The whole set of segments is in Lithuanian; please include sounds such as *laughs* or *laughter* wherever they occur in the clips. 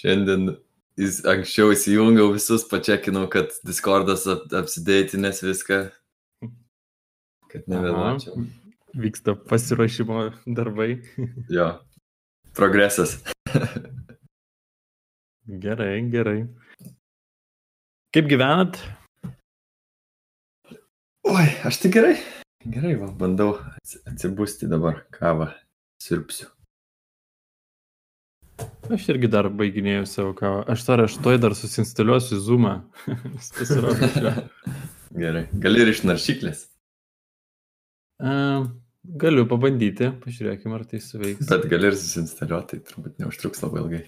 Šiandien jis anksčiau įsijungiau visus, pačekinau, kad Discordas ap, apsideitinės viską, kad nevėluočiau. Vyksta pasiruošimo darbai. *laughs* Jo, progresas. *laughs* Gerai, gerai. Kaip gyvenat? Oi, aš tai gerai. Gerai, va, bandau atsi- atsibusti dabar kavą, sirpsiu. Aš irgi dar baiginėjau savo kavą. Aš dar aš toj dar susinstaliuosiu Zoomą. *laughs* Gerai, gali ir iš naršyklės, E, Galiu pabandyti, pažiūrėkime, ar tai suveiks. bet gali ir susinstaliuoti, tai turbūt neužtruks labai ilgai.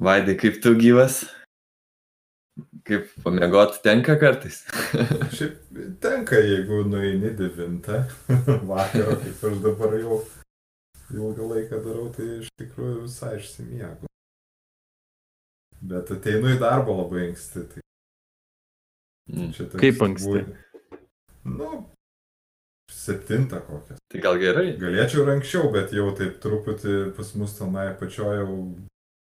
Vaidai, kaip tu gyvas? Kaip pamiegot tenka kartais? Šiaip tenka, jeigu nueini 9 *laughs* vakaro, kaip aš dabar jau ilgą laiką darau, tai iš tikrųjų visai išsimiegu. Bet ateinu į darbą labai anksti. Tai Mm. čia toks Kaip anksti? būd- Nu, septintą kokią. Tai gal gerai? Galėčiau ir anksčiau, bet jau taip truputį pas mus tenai pačioje jau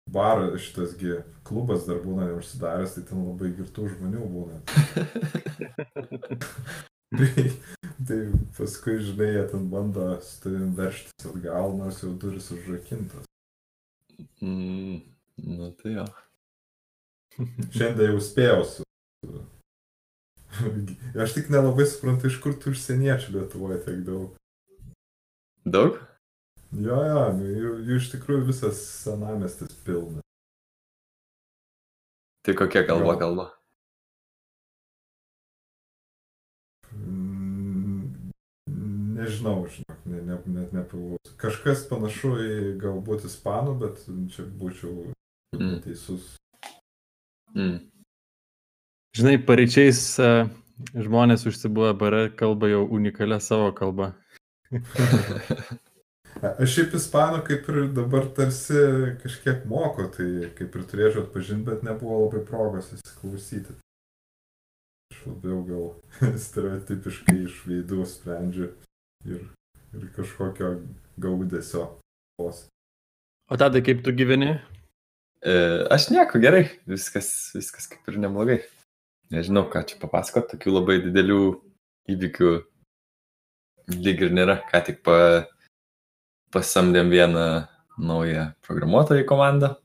bar šitasgi klubas dar būna neužsidaręs, tai ten labai girtų žmonių būna. *laughs* *laughs* tai, paskui, žinai, jie ten bando su tavim verštis atgal, nors jau duris užrakintas. Mm, nu tai jo. *laughs* Šiandien jau spėjau su. Aš tik nelabai suprantu, iš kur tų užsieniečių Lietuvoje tiek daug. Daug? Jo, jo, nu, jų, jų iš tikrųjų visas senamestis pilnas. Tai kokia kalba kalba? Mm, Nežinau, žinok, ne, ne, net nepagalvosiu. Kažkas panašu į galbūt ispanų, bet čia būčiau Mm. teisus. Mm. Žinai, pareičiais e, žmonės užsibūę bare kalba jau unikalią savo kalbą. *laughs* A- Aš šiaip ispanų kaip ir dabar tarsi kažkiek moku, tai kaip ir turėčiau atpažinti, bet nebuvo labai progos įsiklausyti. Aš labiau gal *laughs* stereotipiškai iš veidų sprendžiu ir, ir kažkokio gaudesio. O tada kaip tu gyveni? E, aš nieko gerai, viskas, viskas kaip ir neblogai. Nežinau, ką čia papasakot, tokių labai didelių įvykių lyg ir nėra. Ką tik pa, pasamdėm vieną naują programuotoją į komandą.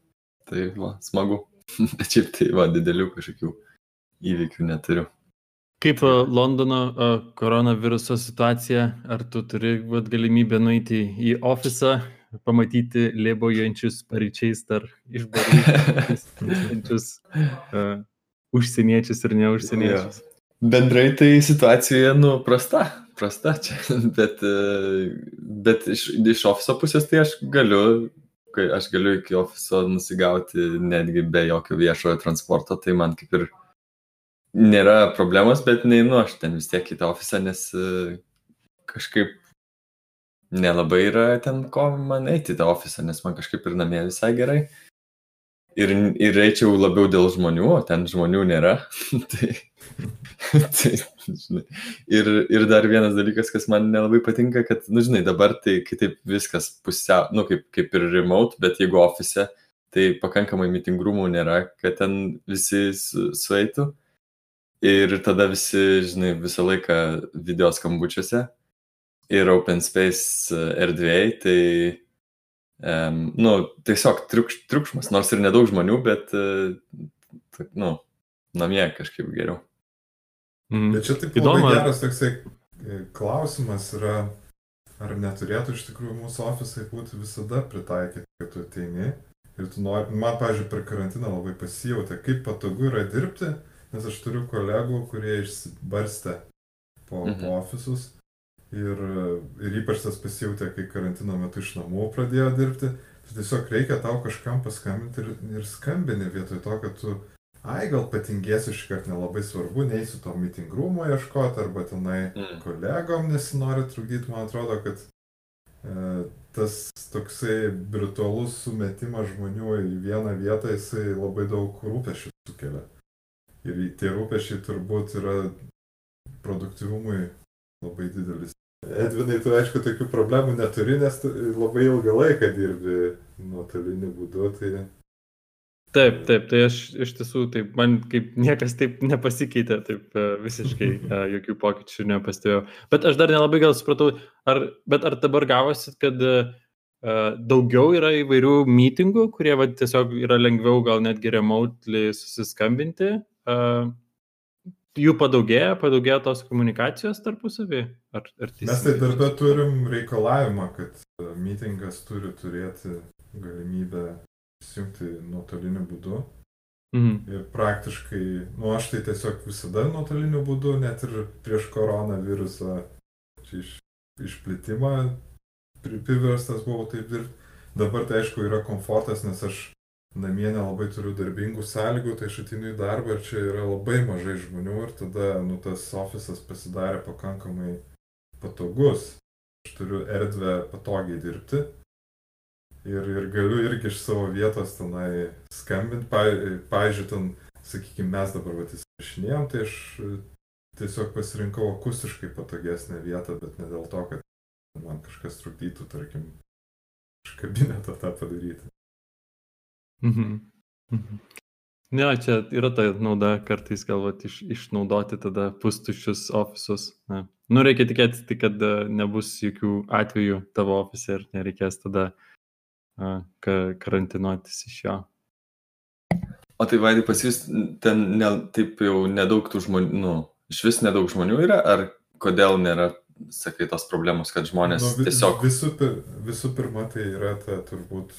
Tai va, smagu. *laughs* Bet šiaip tai va, didelių kažkokių įvykių neturiu. Kaip e, Londono e, koronaviruso situacija? Ar tu turi vat, galimybę nueiti į ofisą, pamatyti lėbojančius pareičiais dar iš barų uh, užsieniečius ir neužsieniečius? Bendrai tai situacija, nu, prasta, prasta čia, *laughs* bet, e, bet iš, iš ofiso pusės tai aš galiu, kai aš galiu iki ofiso nusigauti netgi be jokio viešojo transporto, tai man kaip ir nėra problemos, bet neinu aš ten vis tiek į tą ofisą, nes e, kažkaip nelabai yra ten ko man eiti į tą ofisą, nes man kažkaip ir namie visai gerai. Ir, ir eičiau labiau dėl žmonių, o ten žmonių nėra. *laughs* tai, tai, žinai. Ir, ir dar vienas dalykas, kas man nelabai patinka, kad, nu, žinai, dabar tai kitaip viskas pusiau, nu, kaip, kaip ir remote, bet jeigu ofise, tai pakankamai mitingrumų nėra, kad ten visi su, sueitų. Ir tada visi, žinai, visą laiką video skambučiuose ir open space e, erdvėjai, tai, um, nu, tiesiog triukš, triukšmas, nors ir nedaug žmonių, bet, uh, nu, namie kažkaip geriau. Mm. Bet čia taip Įdomu, geras toksai e, klausimas yra, ar neturėtų iš tikrųjų mūsų ofisai būti visada pritaikyti, kad tu ateini ir tu nori, man, pažiūrėjau, per karantiną labai pasijauti, kaip patogu yra dirbti, nes aš turiu kolegų, kurie išsibarstė po, Mhm. po ofisus ir, ir ypač tas pasijutė, kai karantino metu iš namų pradėjo dirbti, tai tiesiog reikia tau kažkam paskambinti ir, ir skambini vietoj to, kad tu ai, gal patingėsiu šį kartą nelabai svarbu, neįsiu to meeting rūmo ieškoti arba tenai Mm. kolegom nesinori trukdyti, man atrodo, kad e, tas toksai virtualus sumetimas žmonių į vieną vietą, jisai labai daug rūpešių sukelia. Ir tie rūpešiai turbūt yra produktivumui labai didelis Edvinai, tu aišku, tokių problemų neturi, nes labai ilgą laiką dirbi nuotoliniu būdu, tai Taip, taip, tai aš iš tiesų, taip, man kaip niekas taip nepasikeitė, taip e, visiškai *laughs* e, jokių pokyčių nepastebėjau. Bet aš dar nelabai gal supratau, ar, bet ar dabar gavosi, kad uh, daugiau yra įvairių meetingų, kurie va, tiesiog yra lengviau gal netgi remotely susiskambinti, jų padaugėja, padaugėja tos komunikacijos tarpusavį? Ar, ar Mes tai darbę turim reikalavimą, kad meetingas turi turėti galimybę įsijungti nuotoliniu būdu. Mhm. Ir praktiškai, nu aš tai tiesiog visada nuotoliniu būdu, net ir prieš koronavirusą iš, išplitimą priverstas buvau taip dirbti. Dabar tai aišku yra komfortas, nes aš namie nelabai turiu darbingų sąlygų, tai aš atinu į darbą ir čia yra labai mažai žmonių ir tada nu, tas ofisas pasidarė pakankamai patogus. Aš turiu erdvę patogiai dirbti ir, ir galiu irgi iš savo vietos tenai skambinti. Pavyzdžiui, ten, sakykime, mes dabar vat įsirašinėjom, tai aš tiesiog pasirinkau akustiškai patogesnę vietą, bet ne dėl to, kad man kažkas trukdytų, tarkim, iš kabineto tą padaryti. Mhm. Mhm. Ne, čia yra ta nauda kartais galvot iš, išnaudoti tada pustuščius ofisus. Ne. Nu, reikia tikėtis, tik, kad nebus jokių atvejų tavo ofise ir nereikės tada ka, karantinuotis iš jo. O tai vaidai pas jūs ten ne, taip jau nedaug tų žmonių, nu, iš vis nedaug žmonių yra, ar kodėl nėra, sakai, tos problemos, kad žmonės nu, vis, tiesiog... Visų, pir, visų pirma, tai yra ta turbūt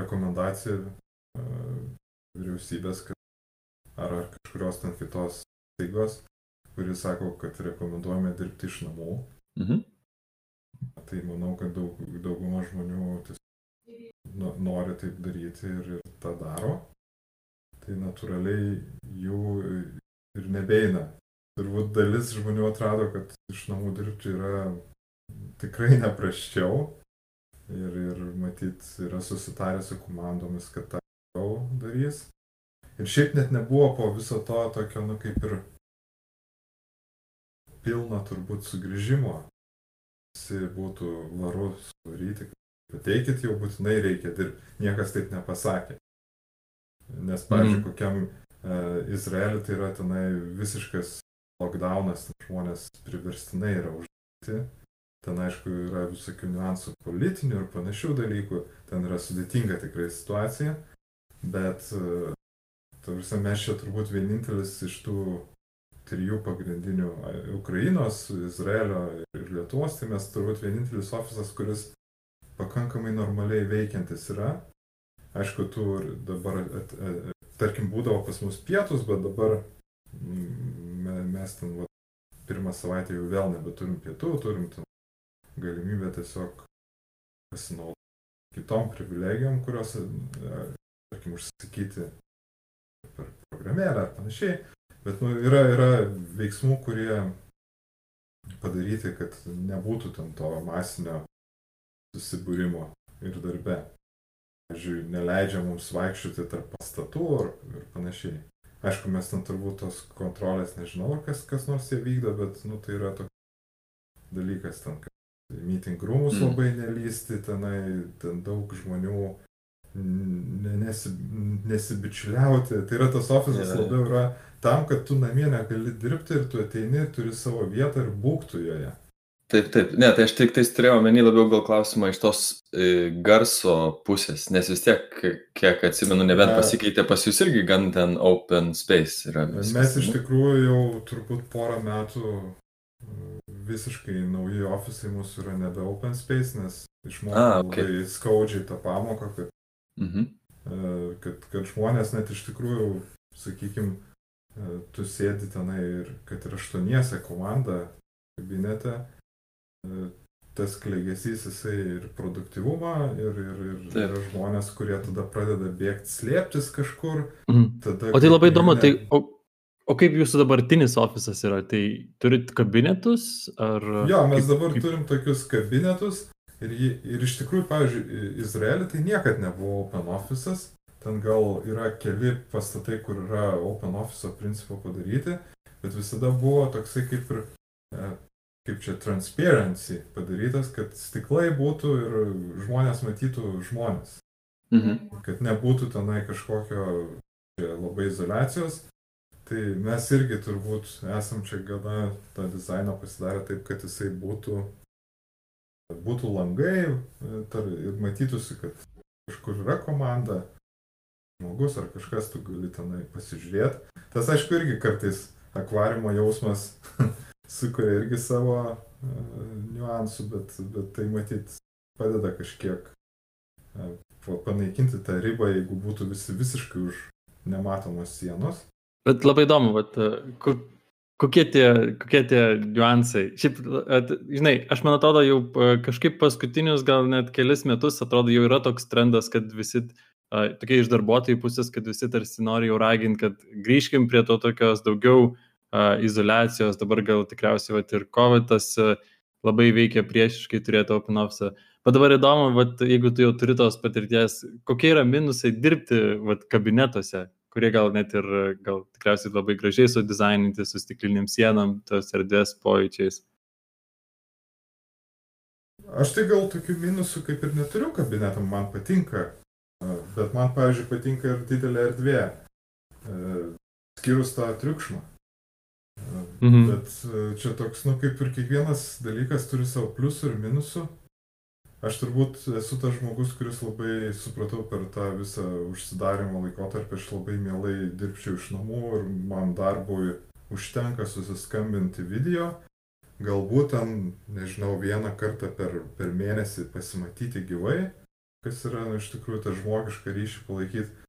rekomendacija uh, vyriausybės, ar, ar kažkurios ten kitos steigos, kuris sako, kad rekomenduojame dirbti iš namų. Mhm. Tai manau, kad daug, dauguma žmonių tiesiog nori taip daryti ir, ir tą daro, tai natūraliai jų ir nebeina. Turbūt dalis žmonių atrado, kad iš namų dirbti yra tikrai neprasčiau ir, ir matyt yra susitarę su komandomis, kad tą jau darys. Ir šiaip net nebuvo po viso to tokio, nu kaip ir pilno turbūt sugrįžimo. Visi būtų varu suvaryti, Ateikit jau būtinai reikia dirbti. Niekas taip nepasakė. Nes, pavyzdžiui, mm. kokiam uh, Izraeliu tai yra tenai visiškas lockdownas, žmonės priverstinai yra uždaryti. Ten, aišku, yra visokių niuansų politinių ir panašių dalykų. Ten yra sudėtinga tikrai situacija. Bet, uh, tarsi mes čia turbūt vienintelis iš tų trijų pagrindinių Ukrainos, Izraelio ir Lietuvos, tai mes turbūt vienintelis ofisas, kuris pakankamai normaliai veikiantis yra. Aišku, tu dabar, tarkim, būdavo pas mus pietus, bet dabar mes ten va, pirmą savaitę jau vėl nebeturim pietų, turim ten galimybę tiesiog pasinaudoti kitom privilegijom, kurios, e, tarkim, užsakyti per programėlę ar panašiai. Bet nu, yra, yra veiksmų, kurie padaryti, kad nebūtų ten to masinio susibūrimo ir darbe. Pavyzdžiui, neleidžia mums vaikščioti tarp pastatų ir, ir panašiai. Aišku, mes ten turbūt tos kontrolės nežinau, kas, kas nors jie vykdo, bet nu, tai yra toks dalykas ten, kad meeting roomus mm. labai nelysti, tenai ten daug žmonių nesi, nesibičiuliauti. Tai yra tas ofisas yeah. labiau yra tam, kad tu namie negali dirbti ir tu ateini, turi savo vietą ir būktų joje. Taip, taip. Ne, tai aš tik tais turėjau omeny labiau gal klausimą iš tos e, garso pusės, nes vis tiek, kiek atsimenu, nebent pasikeitė pas jūs irgi gan ten open space yra. Viskas, Mes iš tikrųjų jau turbūt porą metų visiškai nauji ofisai mūsų yra nebe open space, nes išmokome okay. labai skaudžiai tą pamoką, kad, mhm. E, kad, kad žmonės net iš tikrųjų, sakykime, tu sėdi tenai ir kad ir aštuoniese komanda kabinete, tas klegesys jisai ir produktivumą, ir, ir, ir yra žmonės, kurie tada pradeda bėgti slėptis kažkur. Mhm. Tada, o tai labai įdomu, ne... tai o, o kaip jūsų dabartinis ofisas yra? Tai turit kabinetus? Ar... Jo, mes kaip, dabar kaip... turim tokius kabinetus. Ir, jį, ir iš tikrųjų, pavyzdžiui, Izraelį tai niekad nebuvo open office'as. Ten gal yra keli pastatai, kur yra open office principo padaryti, bet visada buvo toksai kaip ir e, kaip čia, transparency padarytas, kad stiklai būtų ir žmonės matytų žmonės. Mhm. Kad nebūtų tenai kažkokio labai izolacijos. Tai mes irgi turbūt esam čia gana tą dizainą pasidarę taip, kad jisai būtų, būtų langai tar, ir matytųsi, kad kažkur yra komanda, žmogus ar kažkas, tu gali tenai pasižiūrėti. Tas aišku irgi kartais akvariumo jausmas *laughs* sukuria irgi savo uh, niuansų, bet, bet tai matyt padeda kažkiek uh, panaikinti tą ribą, jeigu būtų visi visiškai už nematomos sienos. Bet labai įdomu, vat, kur, kokie, tie, kokie tie niuansai. Šiaip, at, žinai, aš man atrodo jau kažkaip paskutinius gal net kelis metus atrodo jau yra toks trendas, kad visi tokie iš darbuotojų pusės, kad visi tarsi nori jau raginti, kad grįžkim prie to tokios daugiau uh, izolacijos, dabar gal tikriausiai vat, ir COVID labai veikia priešiškai turėti open office. Bet dabar įdomu, vat, jeigu tu jau turi tos patirties, kokie yra minusai dirbti vat, kabinetuose, kurie gal net ir, gal tikriausiai labai gražiai sudizaininti, su stikliniam sienom, tos erdvės pojūčiais. Aš tai gal tokių minusų kaip ir neturiu kabinetam, man patinka, bet man, pavyzdžiui, patinka ir didelė erdvė, skirus tą triukšmą. Mhm. Bet čia toks, nu, kaip ir kiekvienas dalykas turi savo pliusų ir minusų. Aš turbūt esu tas žmogus, kuris labai supratau per tą visą užsidarimo laikotarpį, aš labai mielai dirbčiau iš namų ir man darbui užtenka susiskambinti video, galbūt ten, nežinau, vieną kartą per, per mėnesį pasimatyti gyvai, kas yra nu, iš tikrųjų tą žmogišką ryšį palaikyti.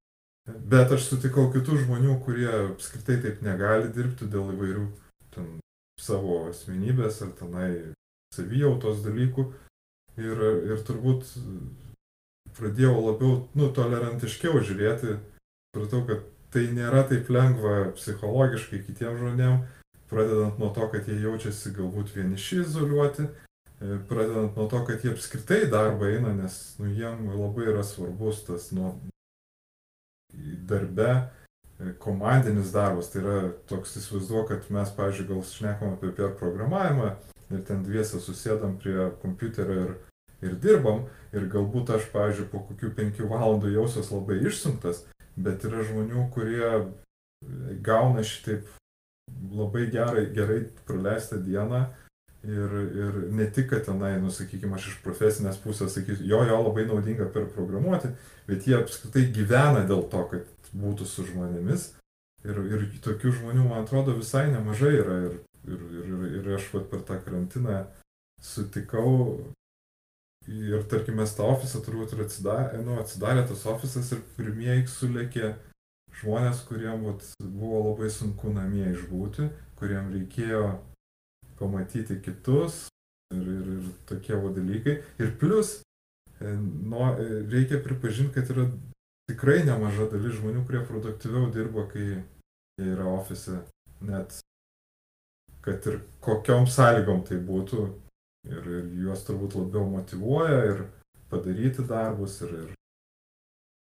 Bet aš sutikau kitų žmonių, kurie apskritai taip negali dirbti dėl įvairių ten, savo asmenybės ar tenai savijautos dalykų ir, ir turbūt pradėjau labiau, nu, tolerantiškiau žiūrėti, supratau, kad tai nėra taip lengva psichologiškai kitiems žmonėms, pradedant nuo to, kad jie jaučiasi galbūt vieniši izoliuoti, e, pradedant nuo to, kad jie apskritai darbą eina, nes nu, jiem labai yra svarbus tas nu, darbe e, komandinis darbas. Tai yra toks įsivaizduoju, kad mes, pavyzdžiui, gal šnekam apie per programavimą, ir ten dviese susėdam prie kompiuterio ir, ir dirbam. Ir galbūt aš, pavyzdžiui, po kokių penkių valandų jausiuos labai išsunktas, bet yra žmonių, kurie gauna šitaip labai gerai, gerai praleistą dieną. Ir, ir ne tik, kad tenai, nu, sakykime, aš iš profesinės pusės sakysiu, jo, jo, labai naudinga per programuoti, bet jie apskritai gyvena dėl to, kad būtų su žmonėmis. Ir, ir tokių žmonių, man atrodo, visai nemažai yra. Ir Ir, ir, ir aš vat, per tą karantiną sutikau ir tarkim mes tą ofisą turbūt ir atsidarė, nu, atsidarė tas ofisas ir pirmieji sulėkė žmonės, kuriem vat, buvo labai sunku namie išbūti, kuriem reikėjo pamatyti kitus ir, ir, ir tokie va dalykai. Ir plus, nu, reikia pripažinti, kad yra tikrai nemaža dalis žmonių, kurie produktyviau dirba, kai jie yra ofise. Net kad ir kokiom sąlygom tai būtų. Ir, ir juos turbūt labiau motivuoja ir padaryti darbus ir, ir,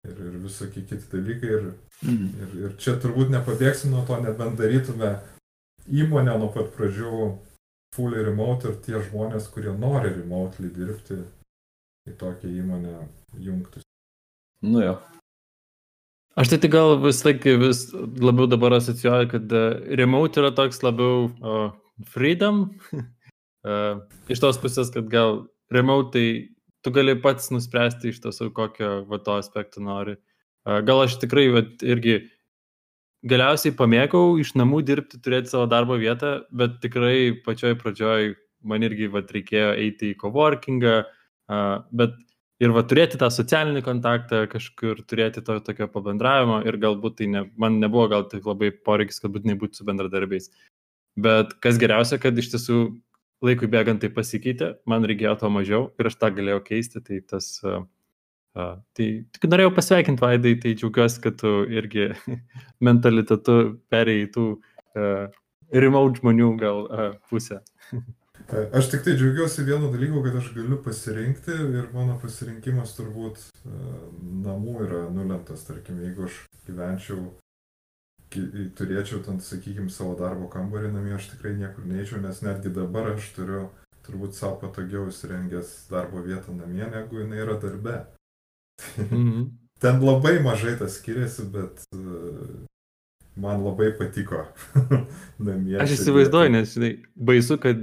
ir, ir visokie kiti dalykai. Ir, mhm. ir, ir čia turbūt nepabėgsim nuo to, nebent darytume įmonę nuo pat pradžių fully remote ir tie žmonės, kurie nori remotely dirbti į tokią įmonę jungtis. Nu jo. Aš tai tik gal vis laik vis labiau dabar asocijuoju, kad uh, remote yra toks labiau uh, freedom. uh, *laughs* iš tos pusės, kad gal remote tai tu gali pats nuspręsti iš tiesų, kokio va, to aspekto nori. Uh, gal aš tikrai va, irgi galiausiai pamėgau iš namų dirbti, turėti savo darbo vietą, bet tikrai pačioj pradžioj man irgi va, reikėjo eiti į coworkingą, uh, bet ir va turėti tą socialinį kontaktą, kažkur turėti to tokio pabendravimo ir galbūt tai ne, man nebuvo gal taip labai poreikis, kad būtinai būtų su bendradarbiais. Bet kas geriausia, kad iš tiesų laikui bėgant tai pasikeitė, man reikėjo to mažiau ir aš tą galėjau keisti, tai tas... Uh, Uh, tai tik norėjau pasveikinti Vaidai, tai džiaugiuosi, kad tu irgi *laughs* mentalitetu perėjai tų uh, remote žmonių gal uh, pusę. *laughs* Aš tik tai džiaugiuosi vienu dalyku, kad aš galiu pasirinkti ir mano pasirinkimas turbūt namų yra nulemtas. Tarkim, jeigu aš gyvenčiau turėčiau ten, sakykime, savo darbo kambarį namie, aš tikrai niekur neįčiau, nes netgi dabar aš turiu turbūt savo patogiau įsirengęs darbo vietą namie, negu jinai yra darbe. Mhm. *laughs* Ten labai mažai tas skiriasi, bet man labai patiko *laughs* namie. Aš įsivaizduoju, nes, žinai, baisu, kad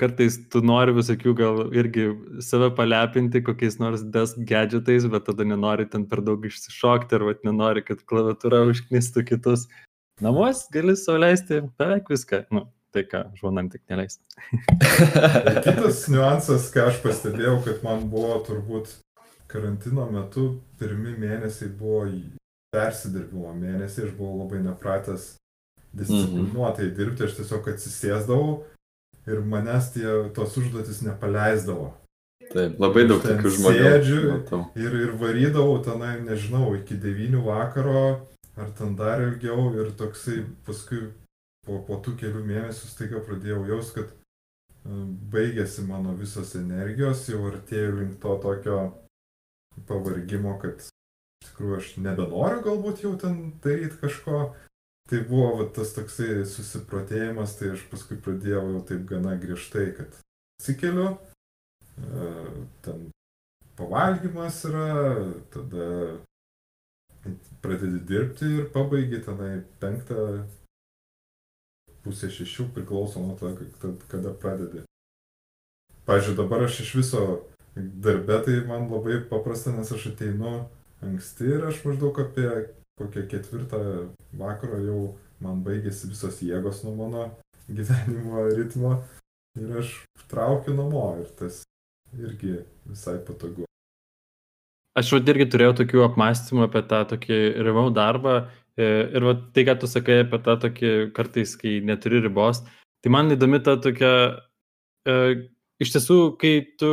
kartais tu nori visokių gal irgi save palepinti kokiais nors desk gadgetais, bet tada nenori ten per daug išsišokti ar nenori, kad klaviatūra užknistų kitus. Namuos gali sauliaisti beveik viską. Nu, tai ką, žmonam tik neleis. *laughs* Kitas niuansas, ką aš pastebėjau, kad man buvo turbūt karantino metu pirmi mėnesiai buvo persidirbimo mėnesį, aš buvau labai nepratęs disciplinuotai dirbti, aš tiesiog atsisėsdavau ir manęs tie tos užduotis nepaleisdavo. Taip, labai daug tokių žmonių. Sėdžiu ir, ir varydavau tenai, nežinau, iki 9 vakaro ar ten dar ilgiau ir toksai paskui po, po tų kelių mėnesių staiga pradėjau jaus, kad e, baigėsi mano visos energijos, jau artėjau link to tokio pavargimo, kad iš tikrųjų aš nebenoriu galbūt jau ten daryti kažko. Tai buvo va, tas toksai susiprotėjimas, tai aš paskui pradėjau jau taip gana griežtai, kad atsikeliu, e, ten pavalgymas yra, tada pradedi dirbti ir pabaigi tenai penktą, pusę šešių, priklauso nuo to, kada pradedi. Pavyzdžiui, dabar aš iš viso darbė, tai man labai paprasta, nes aš ateinu anksti ir aš maždaug apie kokią ketvirtą vakaro jau man baigėsi visos jėgos nuo mano *laughs* gyvenimo ritmo ir aš traukiu namo ir tas irgi visai patogu. Aš jau irgi turėjau tokių apmąstymų apie tą tokį rimau darbą e, ir va, tai, ką tu sakai apie tą tokį kartais, kai neturi ribos, tai man įdomi ta tokia, e, iš tiesų, kai tu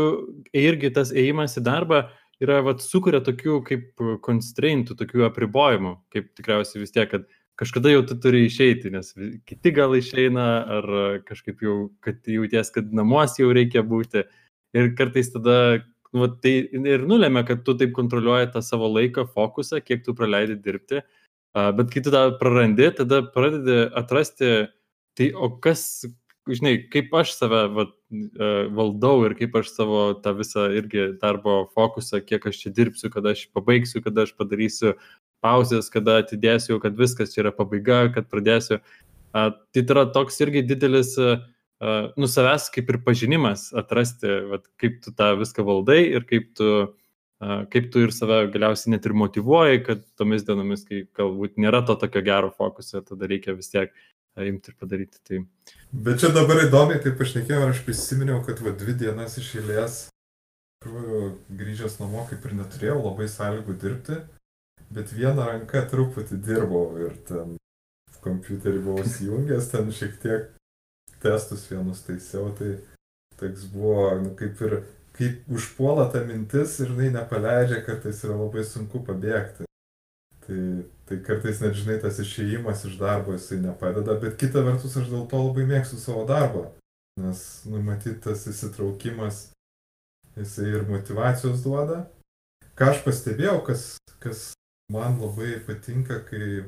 irgi tas ėjimas į darbą, yra, vat, sukuria tokių kaip constraintų, tokių apribojimų, kaip tikriausiai vis tiek, kad kažkada jau tu turi išeiti, nes kiti gal išeina, ar kažkaip jau, kad jauties, kad namuos jau reikia būti. Ir kartais tada, nu, tai ir nulėmė, kad tu taip kontroliuoji tą savo laiką, fokusą, kiek tu praleidi dirbti. Bet kai tu tą prarandi, tada pradedi atrasti, tai o kas, žinai, kaip aš save vat, e, valdau ir kaip aš savo tą visą irgi darbo fokusą, kiek aš čia dirbsiu, kada aš pabaigsiu, kada aš padarysiu pauzės, kada atidėsiu, kad viskas čia yra pabaiga, kad pradėsiu. Tai yra toks irgi didelis, e, nu, savęs kaip ir pažinimas atrasti, vat, kaip tu tą viską valdai ir kaip tu, kaip tu ir save galiausiai net ir motivuoji, kad tomis dienomis, kai galbūt nėra to tokio gero fokuso, tada reikia vis tiek imti ir padaryti. Tai... Bet čia dabar įdomiai, taip pašnekėjau, ir aš prisiminiau, kad va dvi dienas iš eilės, grįžęs namo, kaip ir neturėjau labai sąlygų dirbti, bet vieną ranką truputį dirbau ir ten kompiuterį buvau įjungęs, ten šiek tiek testus vienus taisiau, tai toks buvo, nu, kaip ir kaip užpuola ta mintis ir jinai nepaleidžia, kartais yra labai sunku pabėgti. Tai Tai kartais net žinai, tas išėjimas iš darbo jisai nepadeda, bet kita vertus aš dėl to labai mėgstu savo darbą, nes numatyti tas įsitraukimas jisai ir motivacijos duoda. Ką aš pastebėjau, kas, kas man labai patinka, kai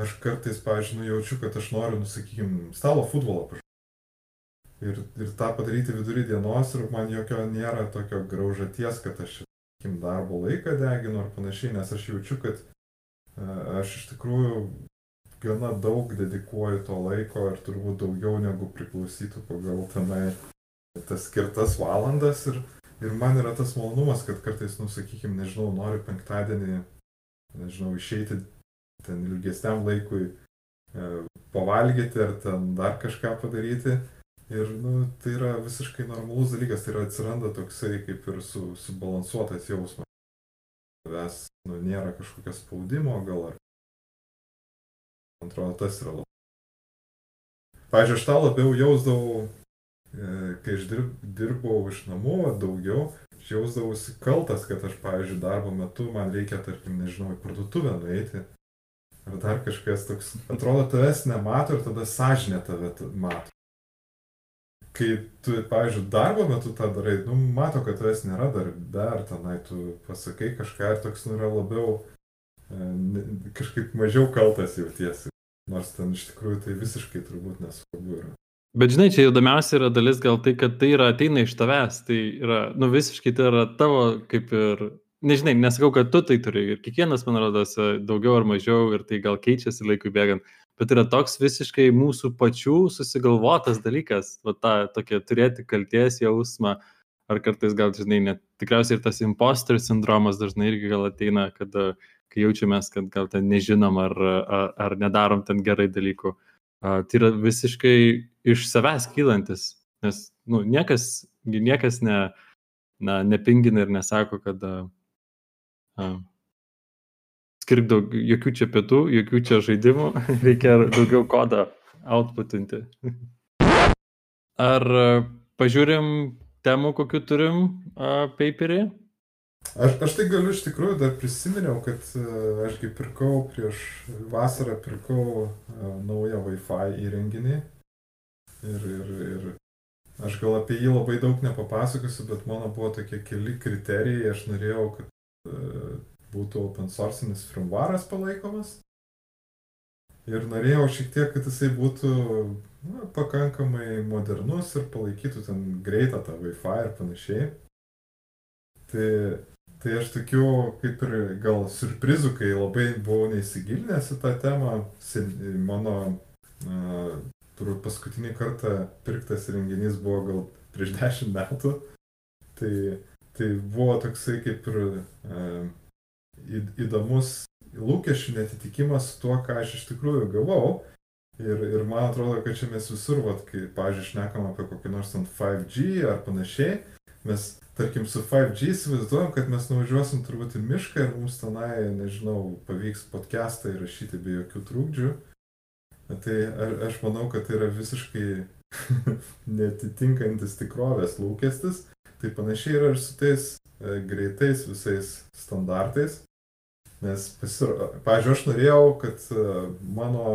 aš kartais, pavyzdžiui, nu, jaučiu, kad aš noriu, nusakykime, stalo futbolą pažaisti. Ir, ir tą padaryti vidury dienos ir man jokio nėra tokio graužaties, kad aš, sakykim, darbo laiką deginu ar panašiai, nes aš jaučiu, kad Aš iš tikrųjų gana daug dedikuoju to laiko ir turbūt daugiau negu priklausytų pagal tenai tas skirtas valandas. Ir, ir man yra tas malonumas, kad kartais, nu, sakykime, nežinau, noriu penktadienį, nežinau, išeiti ten ilgesniam laikui e, pavalgyti ar ten dar kažką padaryti. Ir, nu, tai yra visiškai normalus dalykas, tai yra atsiranda toksai kaip ir su, subalansuotas jausmas tavęs nu, nėra kažkokio spaudimo gal ar. Man atrodo, tas yra labai. Pavyzdžiui, aš tą labiau jausdavau, e, kai aš dirb, dirbau iš namų daugiau, aš jausdavausi kaltas, kad aš, pavyzdžiui, darbo metu man reikia, tarkim, nežinau, į parduotuvę nueiti. Ar dar kažkas toks, atrodo, tavęs nemato ir tada sąžinė tave mato kai tu, pavyzdžiui, darbo metu tą darai, nu, mato, kad tavęs nėra darbe, ar tenai tu pasakai kažką ir toks nu, yra labiau, e, kažkaip mažiau kaltas jautiesi. Nors ten iš tikrųjų tai visiškai turbūt nesvarbu yra. Bet žinai, čia įdomiausia yra dalis gal tai, kad tai yra ateina iš tavęs, tai yra, nu visiškai tai yra tavo kaip ir, nežinai, nesakau, kad tu tai turi ir kiekvienas, man rodos, daugiau ar mažiau ir tai gal keičiasi laikui bėgant, bet yra toks visiškai mūsų pačių susigalvotas dalykas, va tą tokia turėti kalties jausmą, ar kartais gal, žinai, net tikriausiai ir tas imposter sindromas dažnai irgi gal ateina, kad kai jaučiamės, kad gal ten nežinom ar, ar, ar nedarom ten gerai dalykų. Tai yra visiškai iš savęs kylantis, nes nu, niekas, niekas ne, na, nepingina ir nesako, kad uh, uh, skirk daug, jokių čia pietų, jokių čia žaidimų, *laughs* reikia daugiau kodą outputinti. Ar uh, pažiūrim temų, kokiu turim uh, paperį? Aš, aš tai galiu iš tikrųjų dar prisiminiau, kad uh, aš kai pirkau prieš vasarą, pirkau uh, naują Wi-Fi įrenginį. Ir, ir, ir aš gal apie jį labai daug nepapasakosiu, bet mano buvo tokie keli kriterijai. Aš norėjau, kad uh, būtų open sourcinis firmwaras palaikomas. Ir norėjau šiek tiek, kad jisai būtų na, pakankamai modernus ir palaikytų ten greitą tą Wi-Fi ir panašiai. Tai Tai aš tokių kaip ir gal surprizų, kai labai buvau neįsigilinęs į tą temą, mano uh, turbūt paskutinį kartą pirktas renginys buvo gal prieš dešimt metų. Tai, tai buvo toksai kaip ir uh, įdomus lūkesčių netitikimas tuo, ką aš iš tikrųjų gavau. Ir, ir man atrodo, kad čia mes visur, vat, kai, pažiūrėjau, šnekam apie kokį nors ant 5G ar panašiai, mes tarkim su 5G įsivaizduojam, kad mes nuvažiuosim turbūt į mišką ir mums tenai, nežinau, pavyks podcastą įrašyti be jokių trūkdžių. Tai aš manau, kad tai yra visiškai *laughs* netitinkantis tikrovės lūkestis. Tai panašiai yra ir su tais greitais visais standartais. Nes, pasir... pažiūrėjau, aš norėjau, kad e, mano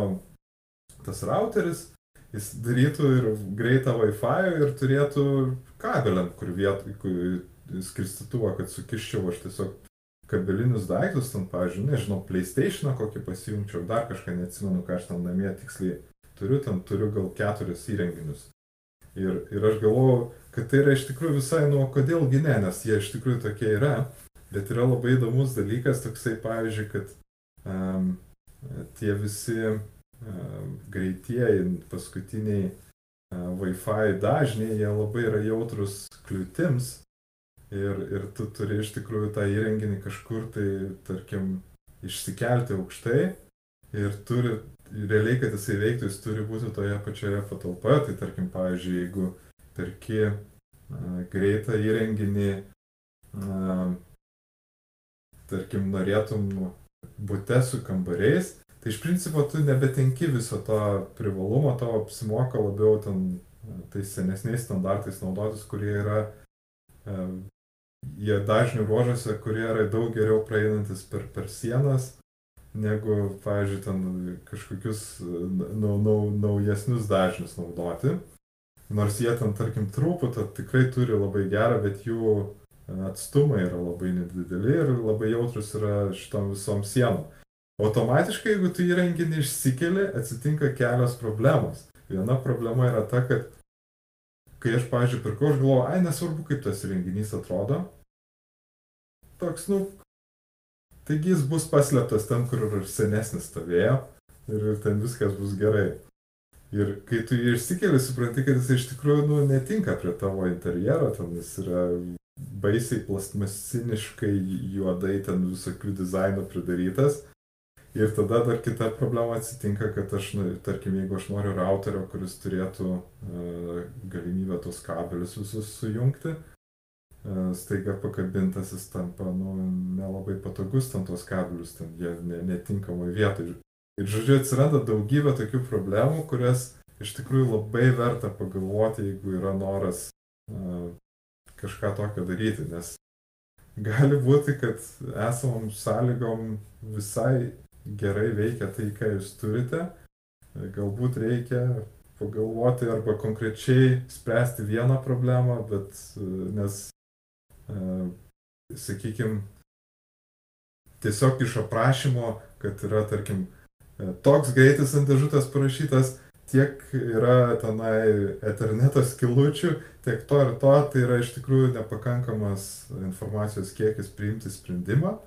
tas routeris jis darytų ir greitą Wi-Fi ir turėtų kabeliam, kur vietoj, skirstytuvą, kad sukiščiau aš tiesiog kabelinius daiktus, ten, pavyzdžiui, nežinau, PlayStation kokį pasijungčiau, dar kažką neatsimenu, ką aš ten namie tiksliai turiu, ten turiu gal keturis įrenginius. Ir, ir aš galvoju, kad tai yra iš tikrųjų visai, nu, kodėlgi ne, nes jie iš tikrųjų tokie yra, bet yra labai įdomus dalykas toksai, pavyzdžiui, kad um, tie visi greitieji paskutiniai Wi-Fi dažniai, jie labai yra jautrus kliūtims ir, ir tu turi iš tikrųjų tą įrenginį kažkur tai, tarkim, išsikelti aukštai ir turi, realiai, kad jisai veiktų, jis turi būti toje pačioje patalpoje, tai tarkim, pavyzdžiui, jeigu perki a, greitą įrenginį, a, tarkim, norėtum būte su kambariais, Tai iš principo tu nebetenki viso to privalumo, tavo apsimoka labiau ten tais senesniais standartais naudotis, kurie yra, e, jie dažnių ruožuose, kurie yra daug geriau praeinantis per, per sienas, negu, pavyzdžiui, ten kažkokius nau, nau, naujesnius dažnius naudoti. Nors jie ten, tarkim, truputį tikrai turi labai gerą, bet jų atstumai yra labai nedideli ir labai jautrus yra šitom visom sienom. Automatiškai, jeigu tu įrenginį išsikeli, atsitinka kelios problemos. Viena problema yra ta, kad kai aš, pažiūrėjau, pirkau, aš galvoju, ai, nesvarbu, kaip tas įrenginys atrodo. Toks, nu, taigi jis bus paslėptas ten, kur ir senesnis stovėjo ir ten viskas bus gerai. Ir kai tu jį išsikeli, supranti, kad jis iš tikrųjų nu, netinka prie tavo interjero, ten jis yra baisiai plastmasiniškai juodai ten visokių dizainų pridarytas. Ir tada dar kita problema atsitinka, kad aš, nu, tarkim, jeigu aš noriu routerio, kuris turėtų uh, galimybę tos kabelius visus sujungti, uh, staiga pakabintas jis tampa, nu, nelabai patogus ten tos kabelius, ten jie ne, netinkamai vietoj. Ir, žodžiu, atsiranda daugybė tokių problemų, kurias iš tikrųjų labai verta pagalvoti, jeigu yra noras uh, kažką tokio daryti, nes gali būti, kad esamom sąlygom visai gerai veikia tai, ką jūs turite. Galbūt reikia pagalvoti arba konkrečiai spręsti vieną problemą, bet nes, sakykime, tiesiog iš aprašymo, kad yra, tarkim, toks greitis ant dėžutės parašytas, tiek yra tenai Etherneto skilučių, tiek to ir to, tai yra iš tikrųjų nepakankamas informacijos kiekis priimti sprendimą.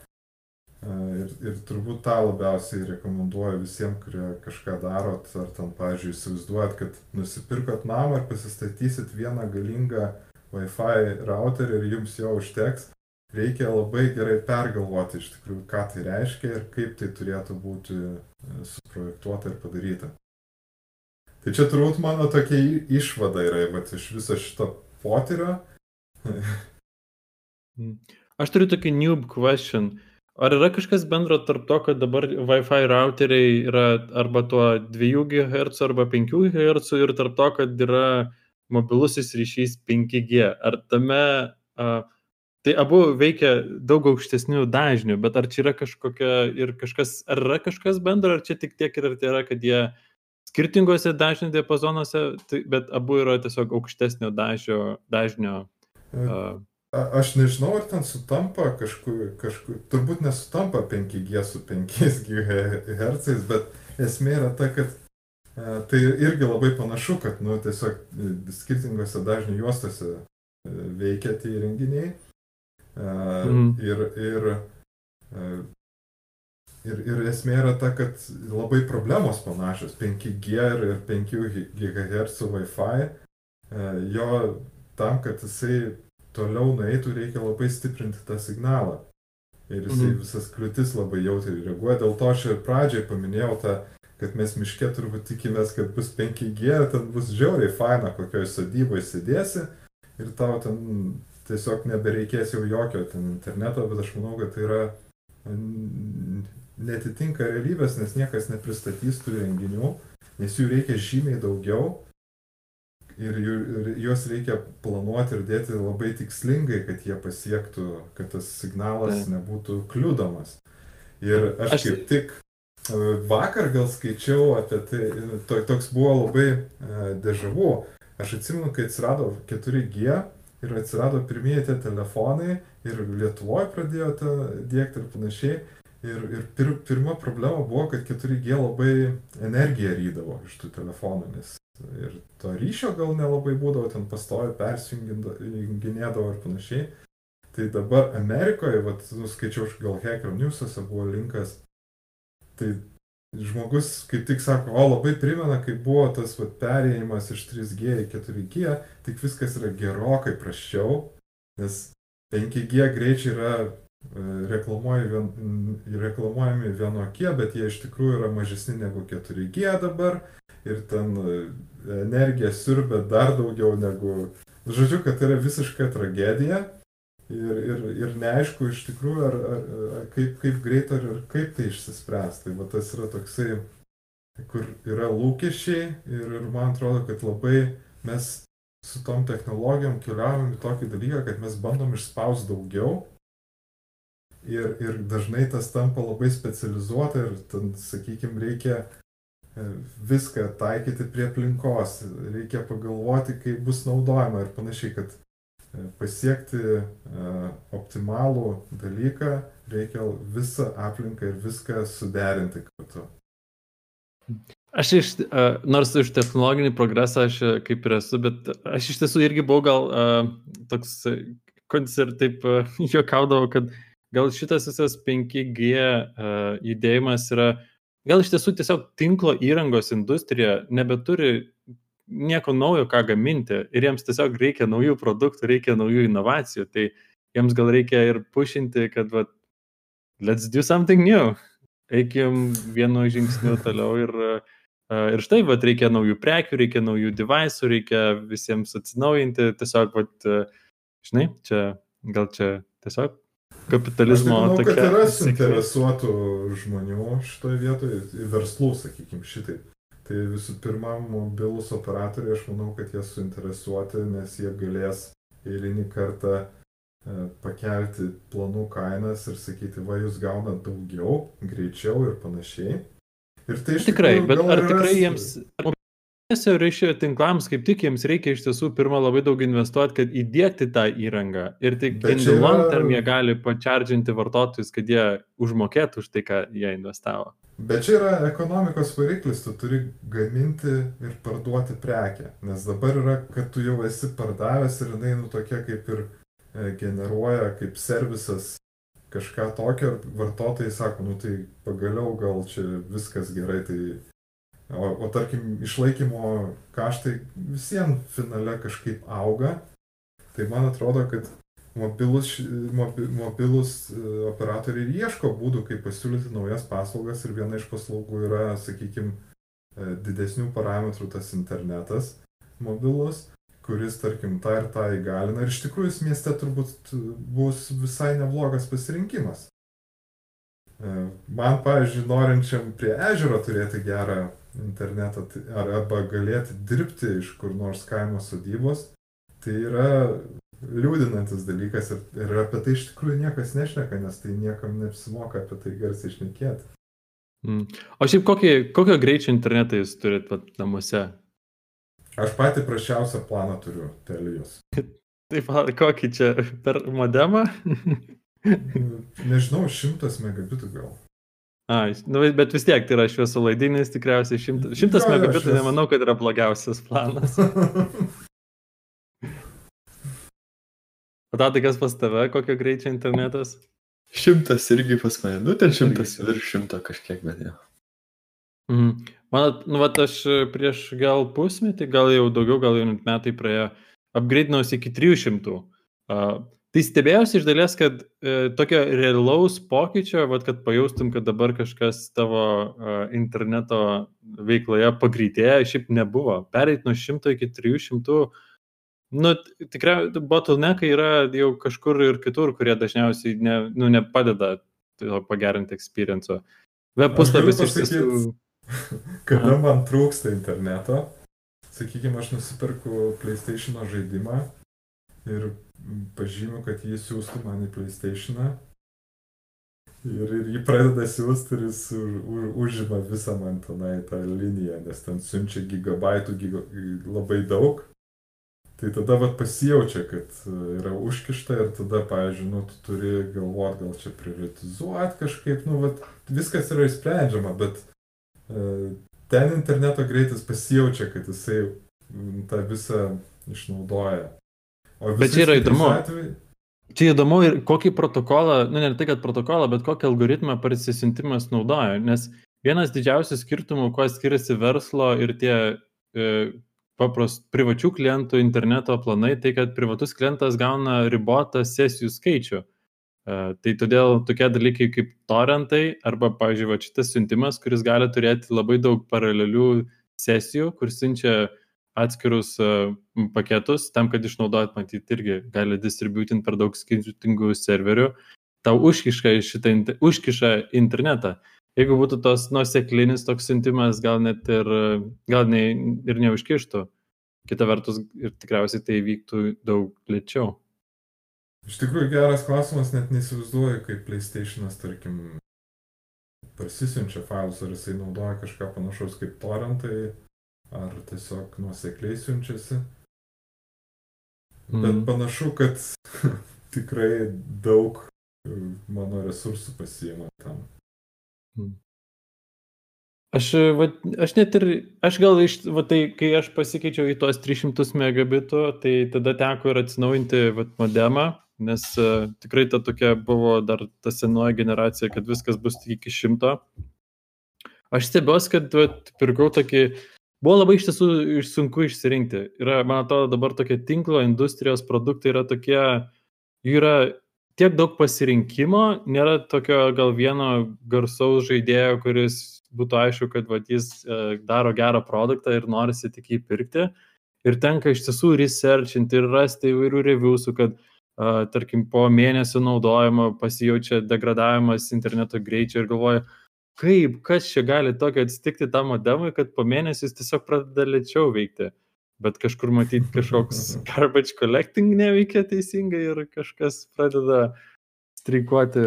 Ir, ir turbūt tą labiausiai rekomenduoju visiems, kurie kažką darot, ar ten, pavyzdžiui, įsivaizduojat, kad nusipirkot namą ir pasistatysit vieną galingą Wi-Fi routerį ir jums jo užteks. Reikia labai gerai pergalvoti iš tikrųjų, ką tai reiškia ir kaip tai turėtų būti suprojektuota ir padaryta. Tai čia turbūt mano tokia išvada yra, bet iš viso šito potyrio. *laughs* Mm. Aš turiu tokį noob question. Ar yra kažkas bendro tarp to, kad dabar Wi-Fi routeriai yra arba tuo 2 GHz arba 5 GHz ir tarp to, kad yra mobilusis ryšys 5G? Ar tame, uh, tai abu veikia daug aukštesnių dažnių, bet ar čia yra kažkokia ir kažkas, ar yra kažkas bendro, ar čia tik tiek ir tai yra, kad jie skirtingose dažnių diapazonuose, tai, bet abu yra tiesiog aukštesnio dažnio. dažnio uh, A, aš nežinau, ar ten sutampa kažkur, kažkur, turbūt nesutampa 5G su 5 GHz, bet esmė yra ta, kad a, tai irgi labai panašu, kad nu, tiesiog e, skirtingose dažnių juostose e, veikia tie įrenginiai. Mm. Ir, ir Ir, ir esmė yra ta, kad labai problemos panašios. 5G ir 5 GHz Wi-Fi. E, jo tam, kad jisai toliau nueitų, reikia labai stiprinti tą signalą. Ir jisai mhm. visas kliūtis labai jautriai reaguoja. Dėl to aš ir pradžiai paminėjau tą, kad mes miške turbūt tikimės, kad bus 5G, ten bus žiauriai faina, kokioje sodyboje sėdėsi ir tau ten tiesiog nebereikės jau jokio ten interneto, bet aš manau, kad tai yra netitinka realybės, nes niekas nepristatys tų renginių, nes jų reikia žymiai daugiau ir, jų, ir juos reikia planuoti ir dėti labai tikslingai, kad jie pasiektų, kad tas signalas tai. nebūtų kliudomas. Ir aš, aš kaip tik e, vakar gal skaičiau apie tai, to, toks buvo labai uh, dežavu. Aš atsimenu, kai atsirado 4G ir atsirado pirmieji tie telefonai ir Lietuvoje pradėjo dėkti ir panašiai. Ir, ir pir, pirma problema buvo, kad 4G labai energiją rydavo iš tų telefonų, nes ir to ryšio gal nelabai būdavo, ten pastovi persijunginėdavo ir panašiai. Tai dabar Amerikoje, vat, nuskaičiau, gal Hacker News'ose buvo linkas, tai žmogus kaip tik sako, o labai primena, kaip buvo tas vat, perėjimas iš 3G į 4G, tik viskas yra gerokai praščiau, nes 5G greičiai yra vien, reklamuojami vienokie, bet jie iš tikrųjų yra mažesni negu 4G dabar ir ten e, energija siurbia dar daugiau negu... Žodžiu, kad tai yra visiška tragedija ir, ir, ir neaišku iš tikrųjų, ar, ar, ar kaip, kaip greit ar, ar kaip tai išsispręs. Tai va tas yra toksai, kur yra lūkesčiai ir, ir man atrodo, kad labai mes su tom technologijom keliaujam į tokį dalyką, kad mes bandom išspausti daugiau ir, ir dažnai tas tampa labai specializuota ir, ten, sakykime, reikia e, viską taikyti prie aplinkos, reikia pagalvoti, kaip bus naudojama ir panašiai, kad pasiekti e, optimalų dalyką, reikia visą aplinką ir viską suderinti kartu. Aš iš, uh, nors iš technologinį progresą aš kaip ir esu, bet aš iš tiesų irgi buvau gal toks koncert, taip *laughs* juokaudavau, kad gal šitas visas 5G uh, judėjimas yra, gal iš tiesų tiesiog tinklo įrangos industrija nebeturi nieko naujo, ką gaminti ir jiems tiesiog reikia naujų produktų, reikia naujų inovacijų, tai jiems gal reikia ir pušinti, kad va, let's do something new, eikim vienu žingsniu toliau ir, uh, ir štai, va, reikia naujų prekių, reikia naujų device'ų, reikia visiems atsinaujinti, tiesiog, va, uh, žinai, čia gal čia tiesiog kapitalizmo manau, tokia. Yra suinteresuotų žmonių šitoje vietoje, verslų, sakykime, šitaip. Tai visų pirma, mobilus operatoriai, aš manau, kad jie suinteresuoti, nes jie galės eilinį kartą e, pakelti planų kainas ir sakyti, va, jūs gaunat daugiau, greičiau ir panašiai. Ir tai iš tikrai, bet ar tikrai jiems dėmesio ryšio tinklams kaip tik jiems reikia iš tiesų pirmą labai daug investuoti, kad įdėkti tą įrangą. Ir tik in the long term jie gali pačiardžinti vartotojus, kad jie užmokėtų už tai, ką jie investavo. Bet čia yra ekonomikos variklis, tu turi gaminti ir parduoti prekę. Nes dabar yra, kad tu jau esi pardavęs ir jinai nu tokia kaip ir e, generuoja kaip servisas kažką tokio, ir vartotojai sako, nu tai pagaliau gal čia viskas gerai, tai... O, o tarkim, išlaikymo kaštai visiems finale kažkaip auga. Tai man atrodo, kad mobilus, mobi, mobilus e, operatoriai ir ieško būdų, kaip pasiūlyti naujas paslaugas ir viena iš paslaugų yra, sakykime, didesnių parametrų tas internetas mobilus, kuris, tarkim, tą ir tą įgalina. Ir iš tikrųjų jis mieste turbūt bus visai neblogas pasirinkimas. E, Man, pavyzdžiui, norinčiam prie ežero turėti gerą internetą ar, arba galėti dirbti iš kur nors kaimo sodybos, tai yra liūdinantis dalykas ir, ir apie tai iš tikrųjų niekas nešneka, nes tai niekam neapsimoka apie tai garsiai išnekėti. Mm. O šiaip kokį, kokio greičio internetą jūs turit vat, namuose? Aš patį prašiausią planą turiu, Telijos. *laughs* Taip, kokį čia per modemą? *laughs* Nežinau, šimtas megabitų gal. A, nu, bet vis tiek tai yra šviesolaidinis, tikriausiai šimtas, šimtas jo, megabitų, nemanau, kad yra blogiausias planas. O *laughs* tada kas pas tave, kokio greičio internetas? Šimtas irgi pas mane. Nu, ten šimtas Irgi. virš šimto kažkiek, bet jau. Mhm. Man, nu, vat aš e, prieš gal pusmetį, gal jau daugiau, gal jau metai praėjo, upgrade'inausi iki 300. Uh, tai stebėjausi iš dalies, kad e, tokio realaus pokyčio, vat, kad pajaustum, kad dabar kažkas tavo uh, interneto veikloje pagreitėja, šiaip nebuvo. Pereit nuo 100 iki 300, nu, tikrai bottleneckai yra jau kažkur ir kitur, kurie dažniausiai ne, nu, nepadeda to pagerinti experience'o. Web puslapis iš pasakyt- tiesų. Kada man trūksta interneto, sakykime, aš nusipirku PlayStation žaidimą ir pažymiu, kad jį siūstų man į PlayStation. Ir, ir jį pradeda siūsti ir jis už, už, užima visą man tenai tą liniją, nes ten siunčia gigabaitų giga, labai daug. Tai tada vat pasijaučia, kad e, yra užkišta ir tada, pavyzdžiui, nu, tu turi galvoti, gal čia prioritizuoti kažkaip, nu, vat, viskas yra išsprendžiama, bet e, ten interneto greitis pasijaučia, kad jisai tą visą išnaudoja. Bet čia yra įdomu. atvejais- Čia įdomu ir kokį protokolą, nu ne tai, kad protokolą, bet kokį algoritmą parsisintimas naudoja. Nes vienas didžiausių skirtumų, kuo skiriasi verslo ir tie e, paprast privačių klientų interneto planai, tai kad privatus klientas gauna ribotą sesijų skaičių. E, tai todėl tokie dalykai kaip torrentai arba, pavyzdžiui, va, šitas siuntimas, kuris gali turėti labai daug paralelių sesijų, kur siunčia atskirus uh, paketus, tam, kad išnaudojat, matyti, irgi gali distributinti per daug skirtingų serverių, tau užkiša, šitą, užkiša internetą. Jeigu būtų tos nuseklinis toks siuntimas, gal net ir, gal ne, ir neužkištų. Kita vertus, ir tikriausiai tai vyktų daug lėčiau. Iš tikrųjų geras klausimas, net neįsivaizduoju, kaip PlayStation'as, tarkim, parsisiunčia failus, ar jisai naudoja kažką panašaus kaip torrentai, ar tiesiog nuosekliai siunčiasi. Bet Mhm. panašu, kad *laughs* tikrai daug e, mano resursų pasiima tam. Aš, e, va, aš net ir, aš gal iš, va, tai, kai aš pasikeičiau į tuos 300 megabitų, tai tada teko ir atsinaujinti va, modemą, nes uh, tikrai ta tokia buvo dar ta senoji generacija, kad viskas bus tik iki šimto. Aš stebiuosi, kad va, pirkau tokį, buvo labai iš tiesų sunku išsirinkti. Yra, man atrodo, dabar tokie tinklo industrijos produktai yra tokie, jų yra tiek daug pasirinkimo, nėra tokio gal vieno garsaus žaidėjo, kuris būtų aišku, kad vat, jis e, daro gerą produktą ir norisi tik jį pirkti. Ir tenka iš tiesų researchinti ir rasti įvairių reviewsų, kad, uh, tarkim, po mėnesio naudojimo pasijaučia degradavimas interneto greičio ir galvoja, kaip, kas čia gali tokio atsitikti tam modemui, kad po mėnesio jis tiesiog pradeda lėčiau veikti. Bet kažkur matyti kažkoks *laughs* garbage collecting neveikia teisingai ir kažkas pradeda streikuoti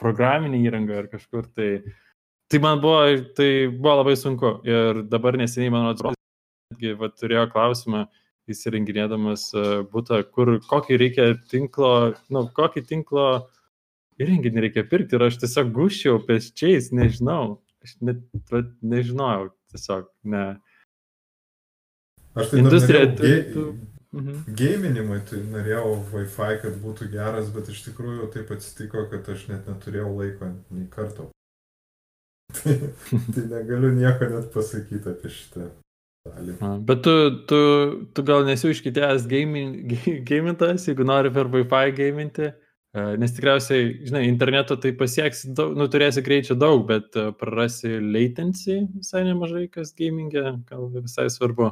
programinį įrangą ar kažkur tai. Tai man buvo, tai buvo labai sunku. Ir dabar neseniai, man atrodo, turėjo klausimą įsirenginėdamas e, būtą, kur kokį reikia tinklo, nu, kokį tinklo įrenginį reikia pirkti ir aš tiesiog guščiau pėsčiais, nežinau, aš net va, nežinojau, tiesiog ne. Aš tai Industrija, norėjau ge- tu- Mhm. Gaiminimui tai norėjau Wi-Fi, kad būtų geras, bet iš tikrųjų taip atsitiko, kad aš net neturėjau laiko nei karto. *laughs* Tai, tai negaliu nieko net pasakyti apie šitą dalį. Bet tu, tu, tu gal nesi užkitėjęs gamintas, *laughs* jeigu nori per Wi-Fi gaiminti, E, nes tikriausiai, žinai, interneto tai pasieksi, daug, nu, turėsi greičio daug, bet e, prarasi latency visai nemažai, kas gamingė, gal visai svarbu.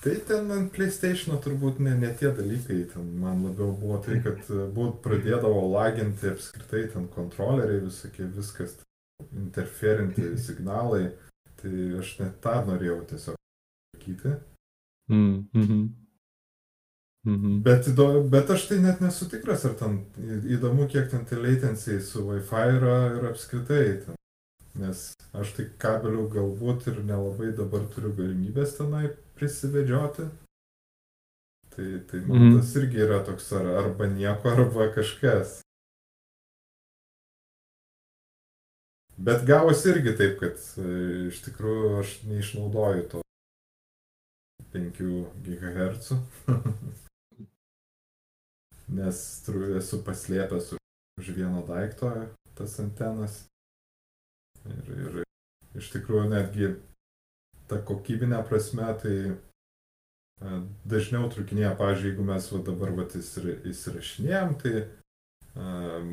Tai ten ant PlayStation turbūt ne, ne tie dalykai, ten man labiau buvo tai, kad e, būt pradėdavo laginti apskritai ten kontroleriai, visokie viskas, interferinti *laughs* signalai, tai aš net tą norėjau tiesiog sakyti. Mm, mhm. Mhm. Bet, bet aš tai net nesu tikras, ar ten įdomu, kiek ten tie latencijai su Wi-Fi yra ir apskritai. Ten. Nes aš tai kabelių galbūt ir nelabai dabar turiu galimybės tenai prisivedžioti. Tai, tai man Mhm. tas irgi yra toks ar, arba nieko, arba kažkas. Bet gavosi irgi taip, kad e, iš tikrųjų aš neišnaudoju to 5 GHz. *laughs* Nes esu paslėpęs už- vieno daikto tas antenas. Ir, ir iš tikrųjų netgi ta kokybinė prasme, tai e, dažniau trukinėja, pavyzdžiui, jeigu mes va dabar va įsira- įsirašinėjom, tai e,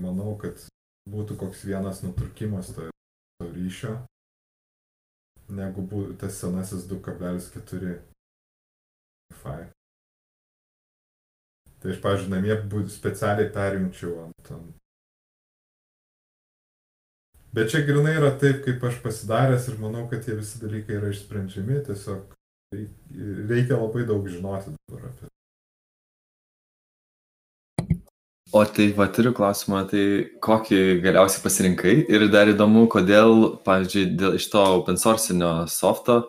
manau, kad būtų koks vienas nutrukimas to, to ryšio, negu būtų tas senasis 2,4 Wi-Fi. Tai aš, pavyzdžiui, namie specialiai perjungčiau ant, ant. Bet čia grinai yra taip, kaip aš pasidaręs ir manau, kad tie visi dalykai yra išsprendžiami, tiesiog reik- reikia labai daug žinoti dabar apie. O tai va turiu klausimą, tai kokį galiausiai pasirinkai ir dar įdomu, kodėl, pavyzdžiui, dėl iš to open sourcinio softo,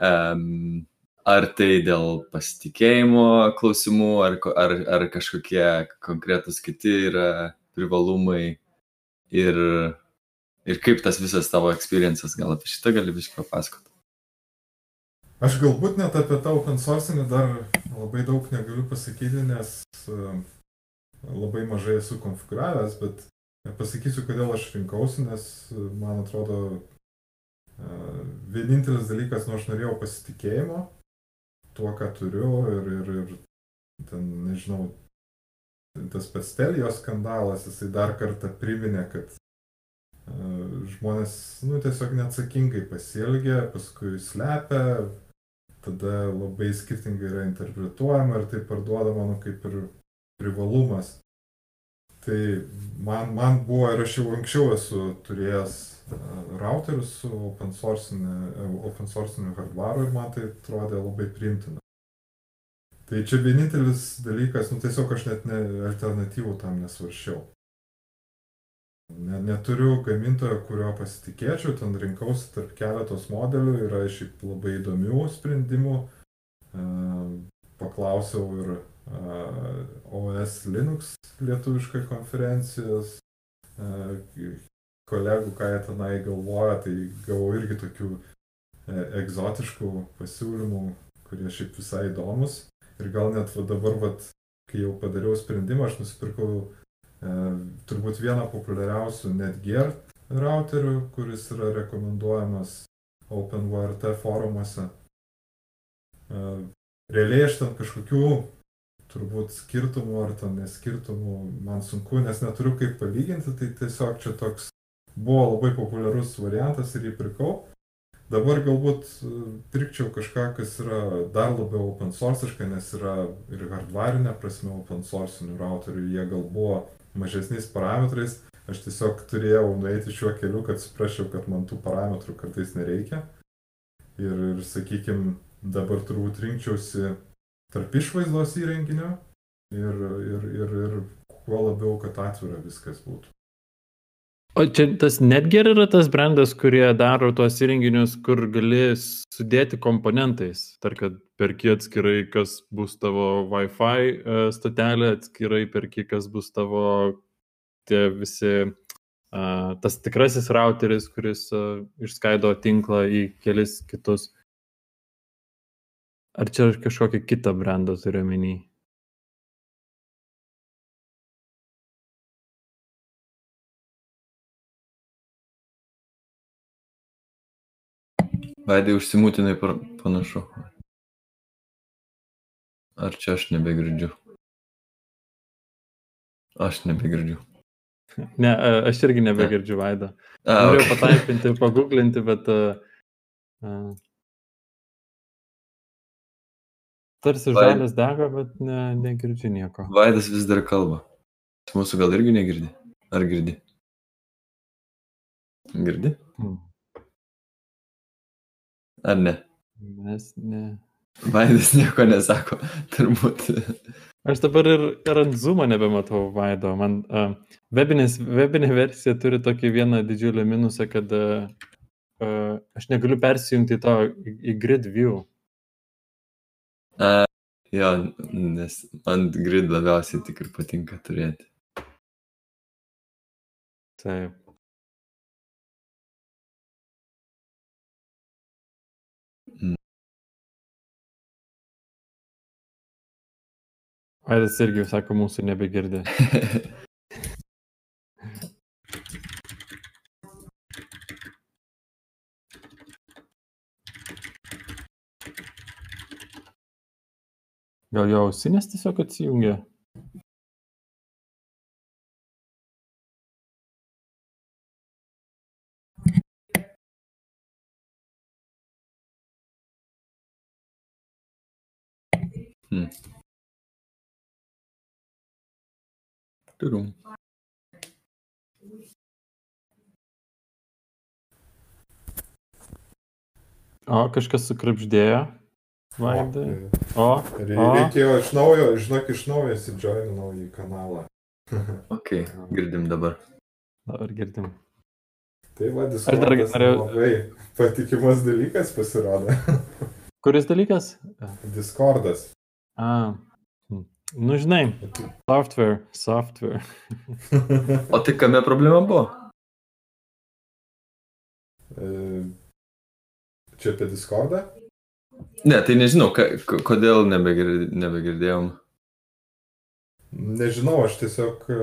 um, ar tai dėl pasitikėjimo klausimų, ar, ar, ar kažkokie konkretus kiti yra privalumai ir, ir kaip tas visas tavo experiences, gal apie šitą gali biškai papasakoti. Aš galbūt net apie tą open sourcinį dar labai daug negaliu pasakyti, nes e, labai mažai esu konfigūravęs, bet pasakysiu, kodėl aš rinkausi, nes e, man atrodo e, vienintelis dalykas, nu aš norėjau pasitikėjimo tuo, ką turiu ir, ir, ir ten, nežinau, tas pats Telijos skandalas, jisai dar kartą priminė, kad e, žmonės, nu, tiesiog neatsakingai pasielgia, paskui slepia, tada labai skirtingai yra interpretuojama ir tai parduodama, nu, kaip ir privalumas. Tai man, man buvo ir aš jau anksčiau esu turėjęs e, routerius su open sourciniu, sourciniu hardwaru ir man tai atrodė labai priimtina. Tai čia vienintelis dalykas, nu tiesiog aš net ne, alternatyvų tam nesvaršiau. Ne, neturiu gamintojo, kurio pasitikėčiau, ten rinkausi tarp keletos modelių, yra šiaip labai įdomių sprendimų. E, Paklausiau ir e, OS Linux lietuviškai konferencijos kolegų, ką jie tenai galvoja, tai gavau irgi tokių e, egzotiškų pasiūlymų, kurie šiaip visai įdomus. Ir gal net va dabar, va, kai jau padariau sprendimą, aš nusipirkau e, turbūt vieną populiariausių Netgear routerių, kuris yra rekomenduojamas OpenVRT forumuose. E, realiai aš ten kažkokių turbūt skirtumų ar ten neskirtumų man sunku, nes neturiu kaip palyginti, tai tiesiog čia toks buvo labai populiarus variantas ir jį pirkau. Dabar galbūt e, pirkčiau kažką, kas yra dar labiau open sourciška, nes yra ir hardwarinė prasme open sourcinių routerių, jie gal buvo mažesniais parametrais. Aš tiesiog turėjau nueiti šiuo keliu, kad suprasčiau, kad man tų parametrų kartais nereikia. Ir, ir sakykime, dabar turbūt rinkčiausi tarp išvaizdos įrenginio ir, ir, ir, ir kuo labiau, kad atvira viskas būtų. O čia tas Netgear yra tas brandas, kurie daro tuos įrenginius, kur gali sudėti komponentais. Tarkit, perki atskirai, kas bus tavo Wi-Fi e, stotelė, atskirai perki, kas bus tavo tie visi, uh, tas tikrasis routeris, kuris uh, išskaido tinklą į kelis kitus. Ar čia kažkokį kitą brandą turiu menį? Vaidai užsimūtinai panašu. Ar čia aš nebegirdžiu? Aš nebegirdžiu. *laughs* Ne, aš irgi nebegirdžiu Vaido. A, Norėjau okay. pataipinti, paguglinti, bet uh, uh, tarsi Vaid- žalias dega, bet ne, negirdžiu nieko. Vaidas vis dar kalba. Mūsų gal irgi negirdi? Ar girdi? Girdi? Hmm. Ar ne? Mes ne. Vaidas nieko nesako, *laughs* turbūt. Aš dabar ir, ir ant Zoom nebematau Vaido. Man uh, webinės, webinė versija turi tokį vieną didžiulį minusą, kad uh, aš negaliu persijungti to į, į grid view. A, jo, nes ant grid labiausiai tik ir patinka turėti. Taip. Mm. Vaidas irgi sako, mūsų nebegirdi. *laughs* Gal jo ausinės tiesiog atsijungia? Turum. O, kažkas sukrapždėjo. Vaidai. O, Re- o. Reikėjo iš naujo, žinok, iš naujo įsidžoininau į kanalą. *laughs* Ok, girdim dabar. Dabar girdim. Tai va, dar Discordas norėjau- labai patikimas dalykas pasirodė. *laughs* Kuris dalykas? Discordas. A. hm. Nu, žinai, software, software. *laughs* O tai kame problema buvo? E, Čia apie Discordą? Ne, tai nežinau, ka, ko- kodėl nebegir, nebegirdėjom. Nežinau, aš tiesiog e,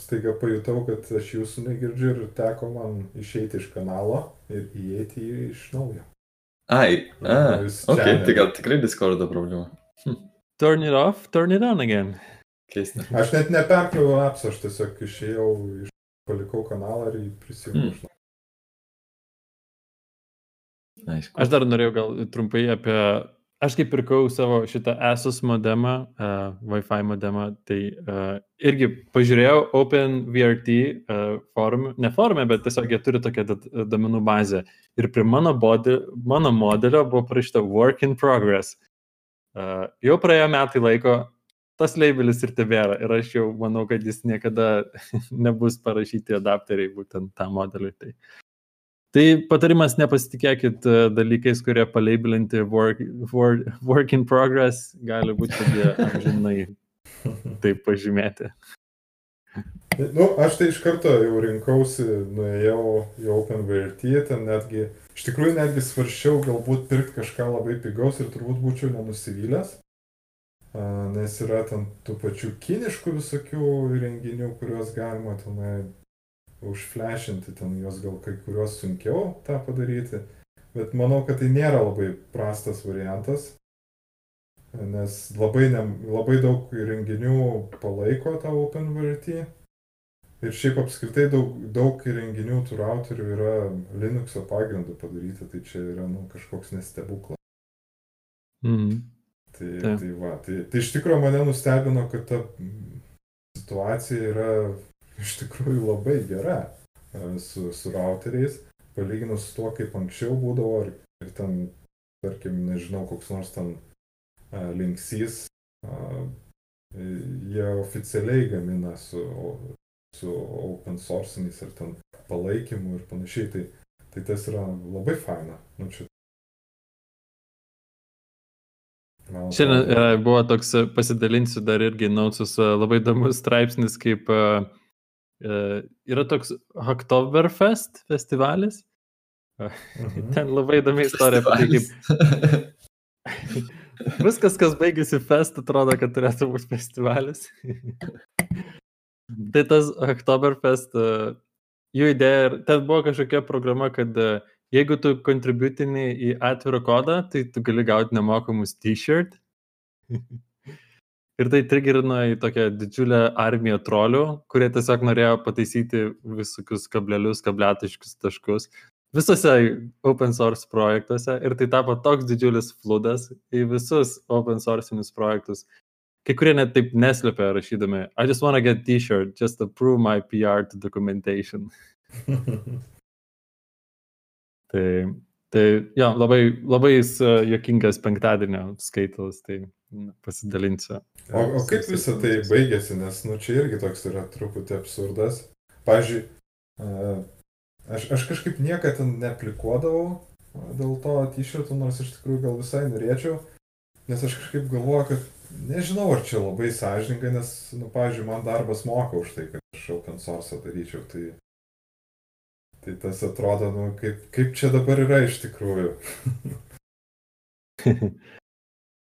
staiga pajutau, kad aš jūsų negirdžiu ir teko man išeiti iš kanalo ir įeiti į iš naujo. Ai, a, Jūs ok, čia- tai gal tikrai Discordo problema. Turn it off, turn it on again. Keista. Aš net neperkroviau apps, aš tiesiog išėjau, iš, palikau kanalą ir prisijungiau. Mm. Aišku. Aš dar norėjau gal trumpai apie... Aš kai pirkau savo šitą Asus modemą, uh, Wi-Fi modemą, tai uh, irgi pažiūrėjau OpenVRT uh, forume, ne forume, bet tiesiog jie turi tokią domenų bazę. Ir prie mano, body, mano modelio buvo parašyta Work in Progress. Uh, jau praėjo metai laiko, tas labelis ir tebėra. Ir aš jau manau, kad jis niekada *laughs* nebus parašyti adapteriai būtent tam modeliui. Tai Tai patarimas nepasitikėkit e, dalykais, kurie palaibilinti work, work, work in progress, gali būti, kad jie amžinai *laughs* taip pažymėti. Nu, aš tai iš karto jau rinkausi, nuėjau į OpenVRT, ten netgi, iš tikrųjų netgi svarščiau galbūt pirkti kažką labai pigaus ir turbūt būčiau nenusivylęs, nes yra ten tų pačių kiniškų visokių renginių, kuriuos galima tenai užflešinti, ten juos gal kai kuriuos sunkiau tą padaryti, bet manau, kad tai nėra labai prastas variantas, nes labai, ne, labai daug renginių palaiko tą OpenVRT. Ir šiaip apskritai daug, daug įrenginių tų routerių yra Linuxo pagrindu padaryti, tai čia yra nu, kažkoks nestebuklas. Mhm. Tai, Taip. tai, va, tai, tai iš tikrųjų mane nustebino, kad ta mm, situacija yra iš tikrųjų labai gera e, su, su routeriais, palyginus su tuo, kaip anksčiau būdavo ir, ir ten, tarkim, nežinau, koks nors ten uh, linksys, uh, jie oficialiai gamina su su open sourciniais ar ten palaikymu ir panašiai, tai, tai tas yra labai faina. Nu, čia Šiandien e, buvo toks, e, pasidalinsiu dar irgi nausus, e, labai įdomus straipsnis, kaip e, e, yra toks Oktoberfest festivalis. Mhm. Ten labai įdomi istorija tai, kaip *laughs* Viskas, kas baigėsi fest, atrodo, kad turėtų būti festivalis. tai tas Oktoberfest, e, jų idėja, ten buvo kažkokia programa, kad e, jeigu tu kontributini į atvirą kodą, tai tu gali gauti nemokamus t-shirt. Ir tai trigerino į tokią didžiulę armiją trolių, kurie tiesiog norėjo pataisyti visokius kablelius, kabletiškus taškus visose open source projektuose ir tai tapo toks didžiulis fludas į visus open source'inius projektus. Kai kurie net taip neslėpia rašydami, I just want to get t-shirt just to prove my PR to documentation. *laughs* Tai, tai jo, labai, labai jis e, penktadienio skaitalas, tai pasidalinsiu. O, o kaip visą tai baigėsi, nes nu, čia irgi toks yra truputį absurdas. Pavyzdžiui, aš, aš kažkaip niekada ten neaplikuodavau dėl to t-shirtų, nors iš tikrųjų gal visai norėčiau, nes aš kažkaip galvoju, kad nežinau, ar čia labai sąžininkai, nes, nu, pavyzdžiui, man darbas moka už tai, kad aš open source daryčiau. Tai, tai tas atrodo, nu, kaip, kaip čia dabar yra iš tikrųjų. *laughs*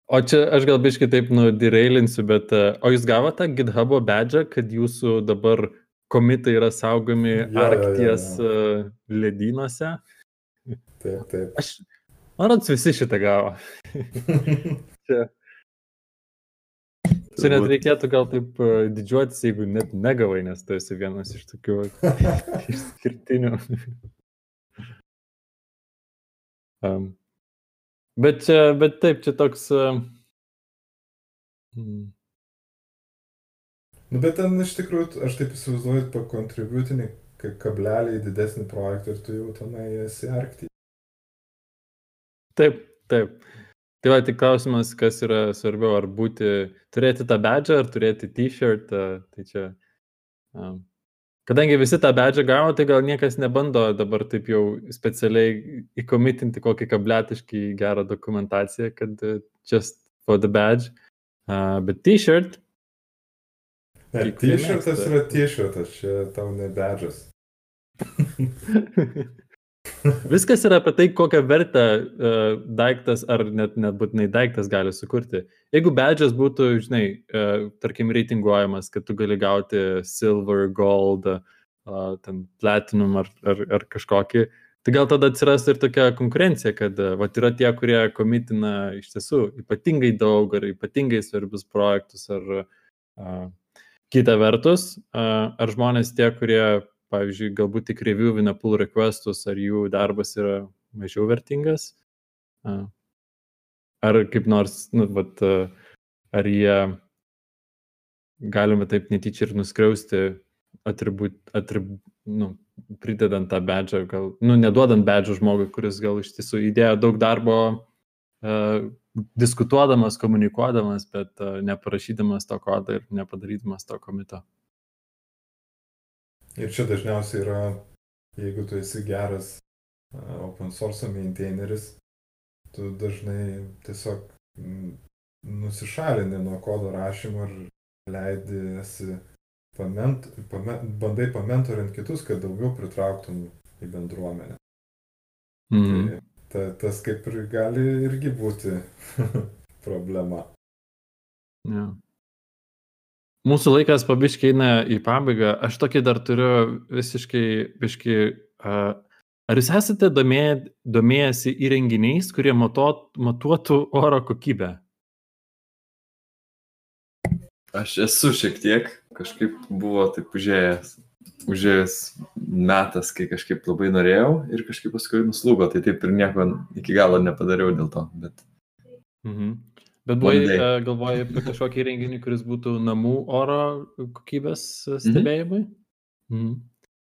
O čia aš gal biškai taip nudirailinsiu, bet e, o jūs gavote GitHub'o badge, kad jūsų dabar komitai yra saugomi jo, Arkties jo. e, ledynuose? Taip, taip. Aš, man rodos, visi šitą gavo. *laughs* Čia, čia net reikėtų gal taip e, didžiuotis, jeigu net negavai, nes tu esi vienas iš tokių *laughs* išskirtinių. *laughs* um, bet, čia, bet taip, čia toks. Uh, mm, Nu, bet ten iš tikrųjų, aš taip įsivaizduoju, pakontributinį kablelį į didesnį projektą ir tu jau tenai esi arktį. taip, taip. Tai va, tik klausimas, kas yra svarbiau, ar būti, turėti tą badžą, ar turėti t-shirt. uh, Tai čia. Um, kadangi visi tą badžą gavo, tai gal niekas nebando dabar taip jau specialiai įkomitinti kokį kabletiškai gerą dokumentaciją, kad uh, just for the badge. Uh, bet t-shirt, Ne, t-shirtas yra t-shirtas, čia tau ne bedžas. *laughs* Viskas yra apie tai, kokią vertę uh, daiktas ar net nebūtinai daiktas gali sukurti. Jeigu badžas būtų, žinai, uh, tarkim, reitinguojamas, kad tu gali gauti silver, gold, uh, ten platinum ar, ar, ar kažkokį, tai gal tada atsiras ir tokia konkurencija, kad uh, vat, yra tie, kurie komitina iš tiesų ypatingai daug ar ypatingai svarbius projektus ar uh, kita vertus, uh, ar žmonės tie, kurie pavyzdžiui, galbūt tik reviewina pull requestus, ar jų darbas yra mažiau vertingas, ar kaip nors, nu, vat, ar jie galime taip netyčia ir nuskriausti, atribut, atrib, nu, pridedant tą bedžą, gal, nu, neduodant bedžą žmogui, kuris gal iš tiesų įdėjo daug darbo uh, diskutuodamas, komunikuodamas, bet neparašydamas to kodą ir nepadarydamas to komito. Ir čia dažniausiai yra, jeigu tu esi geras open source maintaineris, tu dažnai tiesiog mm, nusišalini nuo kodo rašymo ir leidi esi pament, pament, bandai pamentorint kitus, kad daugiau pritrauktum į bendruomenę. Mm. Tai ta, tas kaip ir gali irgi būti *laughs* problema. Ja. Mūsų laikas pabiškai eina į pabaigą. Aš tokį dar turiu visiškai, biškai. Uh, ar jūs esate domėję, domėjęsi įrenginiais, kurie matuot, matuotų oro kokybę? Aš esu šiek tiek, kažkaip buvo taip užėjęs, užėjęs metas, kai kažkaip labai norėjau ir kažkaip paskui nuslūgo, tai taip ir nieko iki galo nepadariau dėl to. Bet Mhm. Bet buvai, uh, galvojai apie kažkokį įrenginį, kuris būtų namų oro kokybės uh, stebėjimui? Mhm.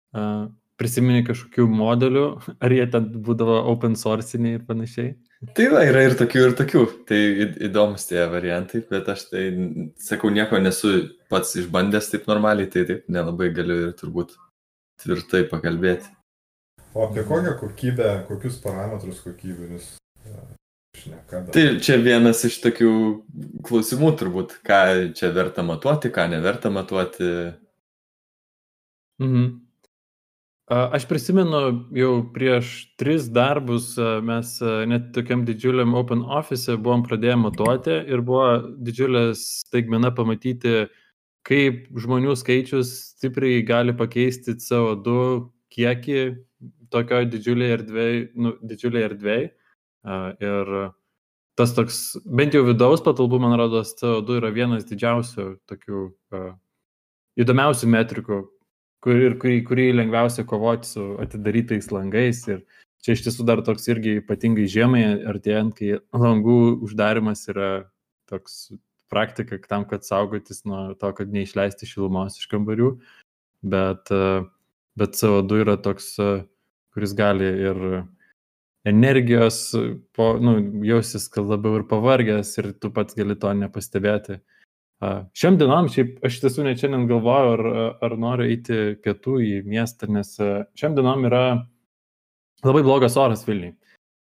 Uh, prisimeni kažkokių modelių, *laughs* ar jie ten būdavo open sourciniai ir panašiai? Tai va, yra ir tokių, ir tokių. Tai įdomus tie variantai, bet aš tai, sakau, nieko nesu pats išbandęs taip normaliai, tai taip nelabai galiu ir turbūt tvirtai pakalbėti. O apie kokią kokybę, kokius parametrus kokybinius šneka? Tai čia vienas iš tokių klausimų turbūt, ką čia verta matuoti, ką neverta matuoti. Mhm. Aš prisimenu, jau prieš tris darbus mes net tokiam didžiuliam Open Office buvom pradėję matuoti ir buvo didžiulė staigmena pamatyti, kaip žmonių skaičius stipriai gali pakeisti CO2 kiekį tokioje didžiulėje erdvėje, nu, didžiulėje erdvėje. Ir tas toks, bent jau vidaus patalpų, man rodos, CO2 yra vienas didžiausių tokių įdomiausių metrikų, kur, ir kurį, kurį lengviausia kovoti su atidarytais langais. Ir čia iš tiesų dar toks irgi ypatingai žiemai artėjant, kai langų uždarimas yra toks praktika tam, kad saugotis nuo to, kad neišleisti šilumos iš kambarių. Bet, bet CO2 yra toks, kuris gali ir energijos, po, nu, jausis, kad labiau ir pavargęs ir tu pats gali to nepastebėti. Šiam dienom, šiaip aš tiesų net šiandien galvoju, ar, ar noriu eiti pietų į miestą, nes šiam dienom yra labai blogas oras Vilniui.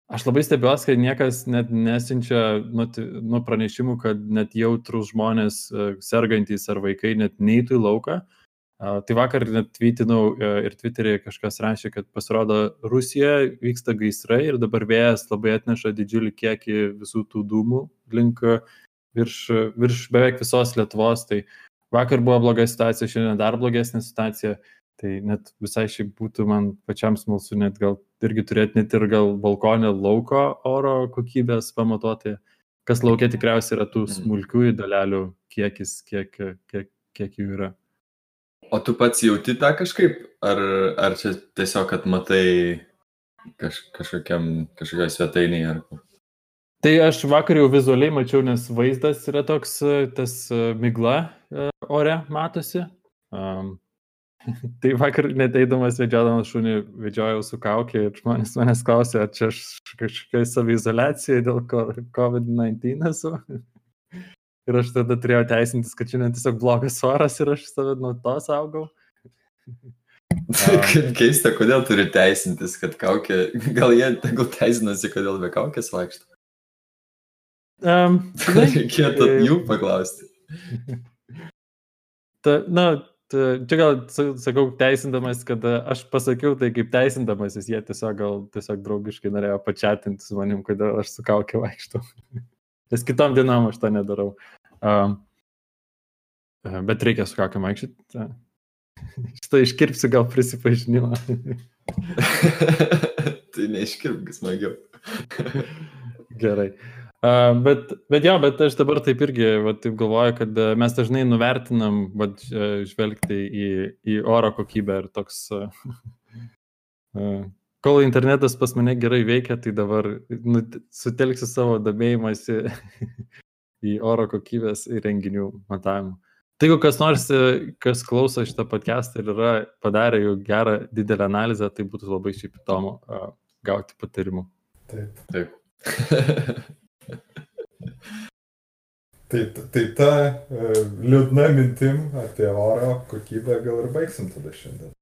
Aš labai stebiuosi, kad niekas net nesinčia nu, nu, pranešimų, kad net jautrus žmonės, sergantys ar vaikai net neįtų į lauką. Tai vakar net tvytinau ir Twitter'e kažkas rašė, kad pasirodo Rusija vyksta gaisrai ir dabar vėjas labai atneša didžiulį kiekį visų tų dūmų link virš, virš beveik visos Lietuvos. Tai vakar buvo bloga situacija, šiandien dar blogesnė situacija. Tai net visai šiaip būtų man pačiam smalsu net gal irgi turėti net ir gal balkonė lauko oro kokybės pamatuoti, kas laukia tikriausiai yra tų mhm. smulkiųjų dalelių kiekis, kiek, kiek, kiek jų yra. O tu pats jauti tą kažkaip, ar, ar čia tiesiog, kad matai kaž, kažkokiam, kažkokiai svetainiai ar kur? Tai aš vakar jau vizualiai mačiau, nes vaizdas yra toks, tas migla ore matosi. Um, *laughs* tai vakar neteidamas vedžiodamas šunį vedžiojau su kaukė ir žmonės manęs klausė, ar čia aš kažkokiai savizolacijai dėl COVID-19 esu. Ir aš tada turėjau teisintis, kad šiandien tiesiog blogas oras ir aš save nuo to saugau. *laughs* Keista, kodėl turi teisintis, kad kaukė, gal jie tegul teisinasi, kodėl be kaukės vaikšto. Um, *laughs* Reikėtų jų paklausti. *laughs* Ta, na, ta, čia gal sakau teisindamas, kad aš pasakiau tai kaip teisindamasis, jie tiesiog gal tiesiog draugiškai norėjo pačiatinti su manim, kodėl aš su kaukė vaikštau. Nes kitom dienom aš to nedarau. Um, bet reikia su kaukė vaikščioti. Šitą iškirpsiu gal prisipažinimą. *laughs* tai neiškirpk smagiau. *laughs* Gerai. Uh, bet, bet jo, bet aš dabar taip irgi va, taip galvoju, kad uh, mes dažnai nuvertinam va, žvelgti į, į oro kokybę ir toks, uh, *laughs* kol internetas pas mane gerai veikia, tai dabar nu, sutelksiu savo domėjimąsi į oro kokybės įrenginių matavimą. Tai jeigu kas nors, kas klauso šitą podcastą ir yra padarę jau gerą didelę analizę, tai būtų labai šiaip įdomu uh, gauti patarimų. Taip. Taip. *laughs* Tai, tai ta uh, liūdna mintim apie oro kokybę gal ir baigsim tada šiandien.